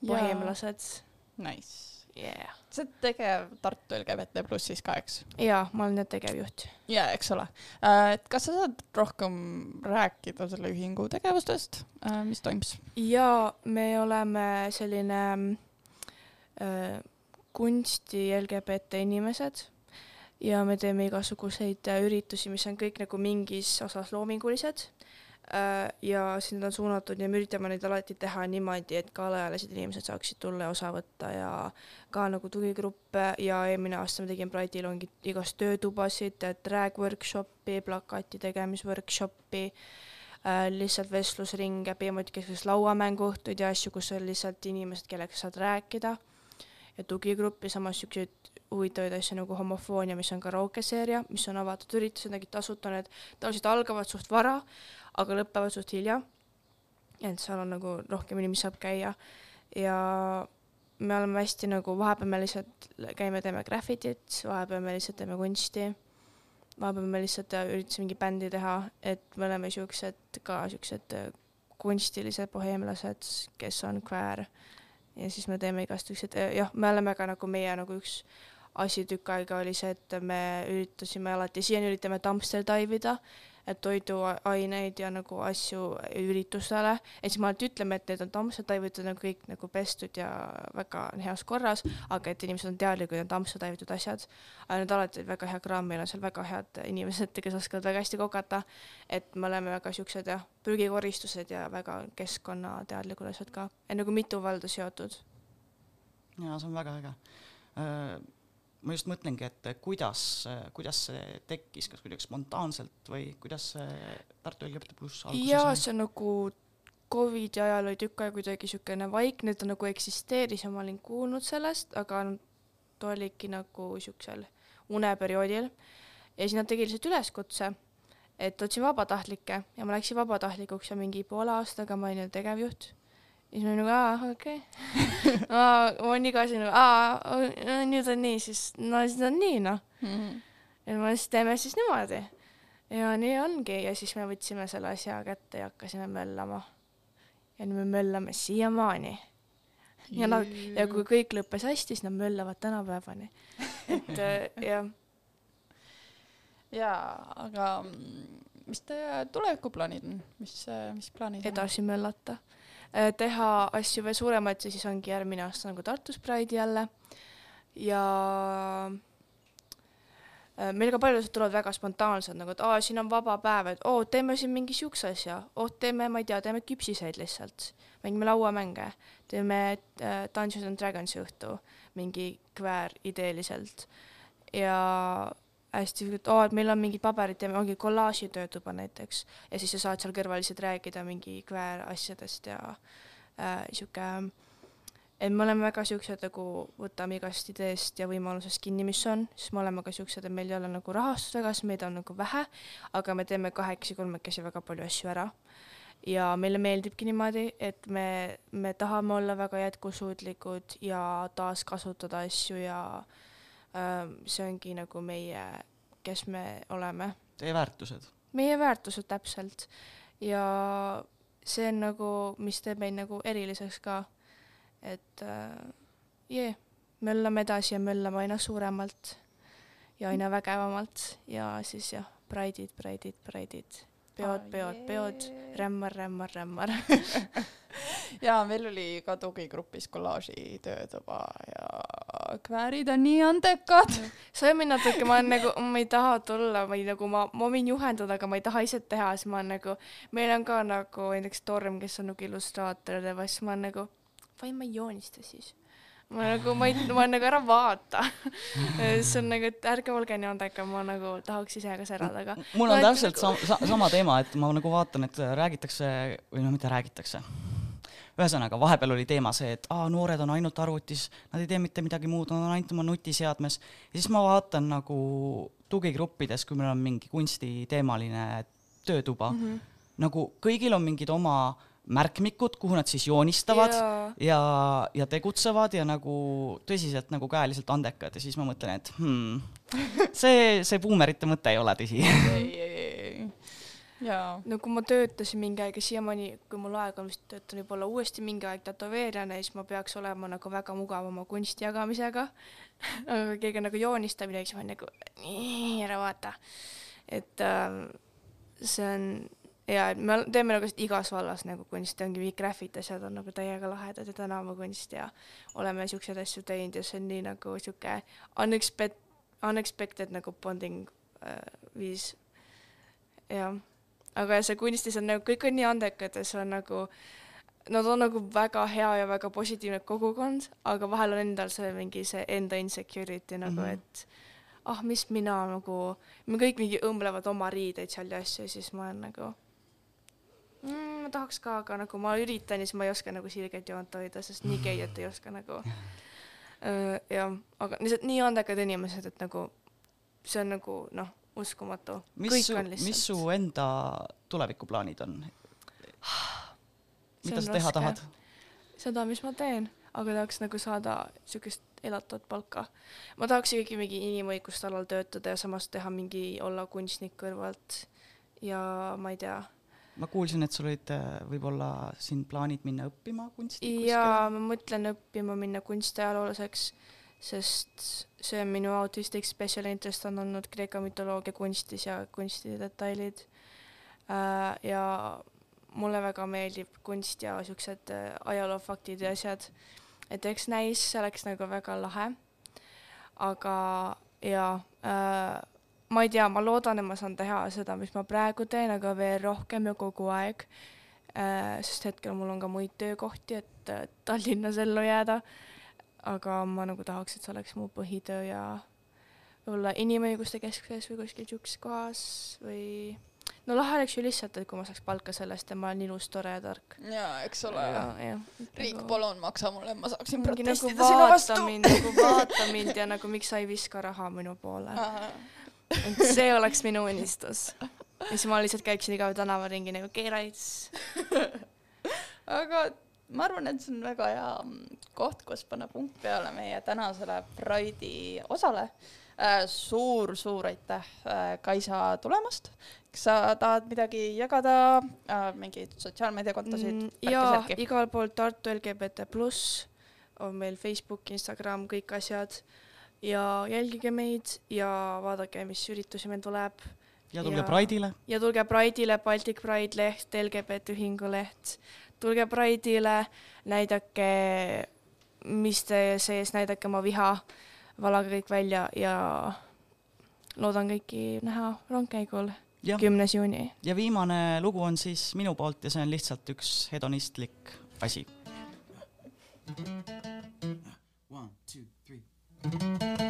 Boheemlased, Nice. yeah. sa oled tegev Tartu LGBT plussis ka, eks? jaa, ma olen tegevjuht. jaa, eks ole. et kas sa saad rohkem rääkida selle ühingu tegevustest, mis toimus? ja me oleme selline äh, kunsti LGBT inimesed ja me teeme igasuguseid äh, üritusi, mis on kõik nagu mingis osas loomingulised äh, ja siis need on suunatud ja me üritame neid alati teha niimoodi, et ka alaealised inimesed saaksid tulla ja osa võtta ja ka nagu tugigruppe. Ja eelmine aasta me tegime Pride'il ongi igast töötubasid, drag workshopi, plakati tegemisworkshopi äh, lihtsalt vestlusringe, põhimõtteliselt lauamänguõhtuid ja asju, kus on lihtsalt inimesed, kellega saad rääkida. Ja tugigruppi, samas siukseid huvitavaid asju nagu homofoonia, mis on karaukeseeria, mis on avatud üritused, nägid tasuta, need. Tavaliselt algavad suht vara, aga lõpevad suht hilja. et seal on nagu rohkem inimesi saab käia. Ja me oleme hästi nagu, vahepeal me lihtsalt käime, teeme graffitit, vahepeal me lihtsalt teeme kunsti, vahepeal me lihtsalt äh, üritasime mingi bändi teha, et me oleme siuksed ka siuksed äh, kunstilised boheemlased, kes on queer. Ja siis me teeme igast siuksed, jah, me oleme ka nagu meie nagu üks asi tükk aega oli see, et me üritasime alati, siiani üritame dumpster dive ida, et toiduaineid ja nagu asju üritustele, et siis me alati ütleme, et need on dive itud nagu kõik nagu pestud ja väga heas korras, aga et inimesed on teadlikud, et on dumpster dive itud asjad. need alati olid väga hea kraam, meil on seal väga head inimesed, kes oskavad väga hästi kokata, et me oleme väga siuksed jah, prügikoristused ja väga keskkonnateadlikud asjad ka, et nagu mitu valda seotud jaa, see on väga äge. Ma just mõtlengi, et kuidas, kuidas see tekkis, kas kuidagi spontaanselt või kuidas see Tartu LGBT pluss alguse jaa, sai? see on nagu Covidi ajal oli tükk aega kuidagi niisugune vaikne, ta nagu eksisteeris ja ma olin kuulnud sellest, aga ta oligi nagu niisugusel uneperioodil. ja siis nad tegid lihtsalt üleskutse, et otsin vabatahtlikke ja ma läksin vabatahtlikuks ja mingi poole aastaga ma olin tegevjuht. Siis ma olin nagu, aa, okei okay. ma olin iga asi nagu, aa, nüüd on nii, siis no siis on nii, noh ja me siis teeme siis niimoodi. ja nii ongi ja siis me võtsime selle asja kätte ja hakkasime möllama. ja nüüd me möllame siiamaani. ja nad, ja kui kõik lõppes hästi, siis nad möllavad tänapäevani. et äh, jah, jaa, aga mm, mis teie tulevikuplaanid on, mis, mis plaanid on? edasi möllata. Teha asju veel suuremaid ja siis ongi järgmine aasta nagu Tartus Pride'i jälle. ja äh, meil ka paljud tulevad väga spontaanselt nagu, et aa, siin on vaba päev, et oo, teeme siin mingi siukse asja, oh, teeme, ma ei tea, teeme küpsiseid lihtsalt, mängime lauamänge, teeme äh, Dungeons and Dragonsi õhtu. Mingi kväär ideeliselt. Ja hästi, et oo, et meil on mingid paberid, teeme, ongi kollaaži töötuba näiteks ja siis sa saad seal kõrval lihtsalt rääkida mingi kväär asjadest ja äh, sihuke, et me oleme väga siuksed nagu võtame igast ideest ja võimalusest kinni, mis on, siis me oleme ka siuksed, et meil ei ole nagu rahastust väga, sest meid on nagu vähe, aga me teeme kahekesi, kolmekesi väga palju asju ära. ja meile meeldibki niimoodi, et me, me tahame olla väga jätkusuutlikud ja taaskasutada asju ja äh, see ongi nagu meie, kes me oleme. Teie väärtused. meie väärtused täpselt. Ja see on nagu, mis teeb meid nagu eriliseks ka, et jee, möllame edasi ja möllame aina suuremalt ja aina vägevamalt. Ja siis jah, Pride'id, Pride'id, Pride'id, peod, peod, peod, rämmar, rämmar, rämmar. jaa, meil oli ka tugigrupis kollaaži töötuba ja kväärid on nii andekad. see on mind natuke, ma olen nagu, ma ei taha tulla või nagu ma, ma võin juhendada, aga ma ei taha ise teha, siis ma olen nagu, meil on ka nagu näiteks Torm, kes on nagu illustraator ja teeb asju, ma olen nagu, vai ma ei joonista siis. Ma nagu, ma ei, ma nagu ära vaata. see on nagu, et ärge olge nii andekad, ma nagu tahaks ise ka särada, aga mul on täpselt nagu- sam-, sa- sama teema, et ma nagu vaatan, et räägitakse või no mitte räägitakse. ühesõnaga, vahepeal oli teema see, et aa, noored on ainult arvutis, nad ei tee mitte midagi muud, nad on ainult oma nutiseadmes. ja siis ma vaatan nagu tugigruppides, kui meil on mingi kunstiteemaline töötuba mm, -hmm. nagu kõigil on mingid oma märkmikud, kuhu nad siis joonistavad ja, ja, ja tegutsevad ja nagu tõsiselt nagu käeliselt andekad ja siis ma mõtlen, et hmm, see, see buumerite mõte ei ole tõsi. jaa. no kui ma töötasin mingi aeg ja siiamaani, kui mul aega on, vist töötan võib-olla uuesti mingi aeg tätoveerijana ja siis ma peaks olema nagu väga mugav oma kunsti jagamisega. aga keegi on nagu joonistab midagi, siis ma olen nagu nii, ära vaata. et äh, see on ja, et me teeme nagu igas vallas nagu kunsti, ongi kõik graffiti asjad on nagu täiega lahedad ja tänavakunst ja oleme siukseid asju teinud ja see on nii nagu sihuke unexpected, unexpected nagu bonding äh, viis jah, aga see kunstis on nagu kõik on nii andekad ja see on nagu Nad on nagu väga hea ja väga positiivne kogukond, aga vahel on endal see mingi see enda insecurity nagu mm. -hmm. et ah, mis mina nagu, me kõik mingi õmblevad oma riideid seal ja asju ja siis ma olen nagu mm,, ma tahaks ka, aga nagu ma üritan ja siis ma ei oska nagu sirget joont hoida, sest nii geiet ei oska nagu. jah, aga lihtsalt nii andekad inimesed, et nagu see on nagu noh, uskumatu. mis su, mis su enda tulevikuplaanid on? mida sa teha tahad? seda, mis ma teen, aga tahaks nagu saada siukest elatavat palka. ma tahaks ikkagi mingi inimõiguste alal töötada ja samas teha mingi, olla kunstnik kõrvalt ja ma ei tea. Ma kuulsin, et sul olid äh, võib-olla siin plaanid minna õppima kunsti ja ma mõtlen õppima minna kunstiajaloolaseks, sest see on minu autistic special interest on olnud Kreeka mütoloogia kunstis ja kunsti detailid. ja mulle väga meeldib kunst ja siuksed äh, ajaloofaktid ja asjad. et eks näis, see oleks nagu väga lahe. aga ja äh, ma ei tea, ma loodan, et ma saan teha seda, mis ma praegu teen, aga veel rohkem ja kogu aeg äh,. sest hetkel mul on ka muid töökohti, et äh, Tallinnas ellu jääda. aga ma nagu tahaks, et see oleks mu põhitöö ja võib-olla inimõiguste keskuses või kuskil siukses kohas või no lahe oleks ju lihtsalt, et kui ma saaks palka sellest ja ma olen ilus, tore ja tark. jaa, eks ole. riik, palun maksa mulle, ma saaksin nagu protestida sinu vaata vastu. mind, nagu vaata mind ja nagu miks sa ei viska raha minu poole. Et see oleks minu unistus. ja siis ma lihtsalt käiksin iga päev tänavaringi nagu keeraits. aga ma arvan, et see on väga hea mm, koht, kus panna punkt peale meie tänasele Pride'i osale äh,. suur-suur aitäh äh,, Kaisa tulemast. kas sa tahad midagi jagada äh,, mingeid sotsiaalmeediakontosid Mm, mm,? ja igal pool Tartu LGBT pluss on meil Facebook, Instagram, kõik asjad ja jälgige meid ja vaadake, mis üritusi meil tuleb ja tulge Ja- Pride'ile. ja tulge Pride'ile, Baltic Pride leht, LGBT ühingu leht, tulge Pride'ile, näidake, mis te sees, näidake oma viha, valage kõik välja ja loodan kõiki näha rongkäigul kümnes juuni. ja viimane lugu on siis minu poolt ja see on lihtsalt üks hedonistlik asi. One, two, three. I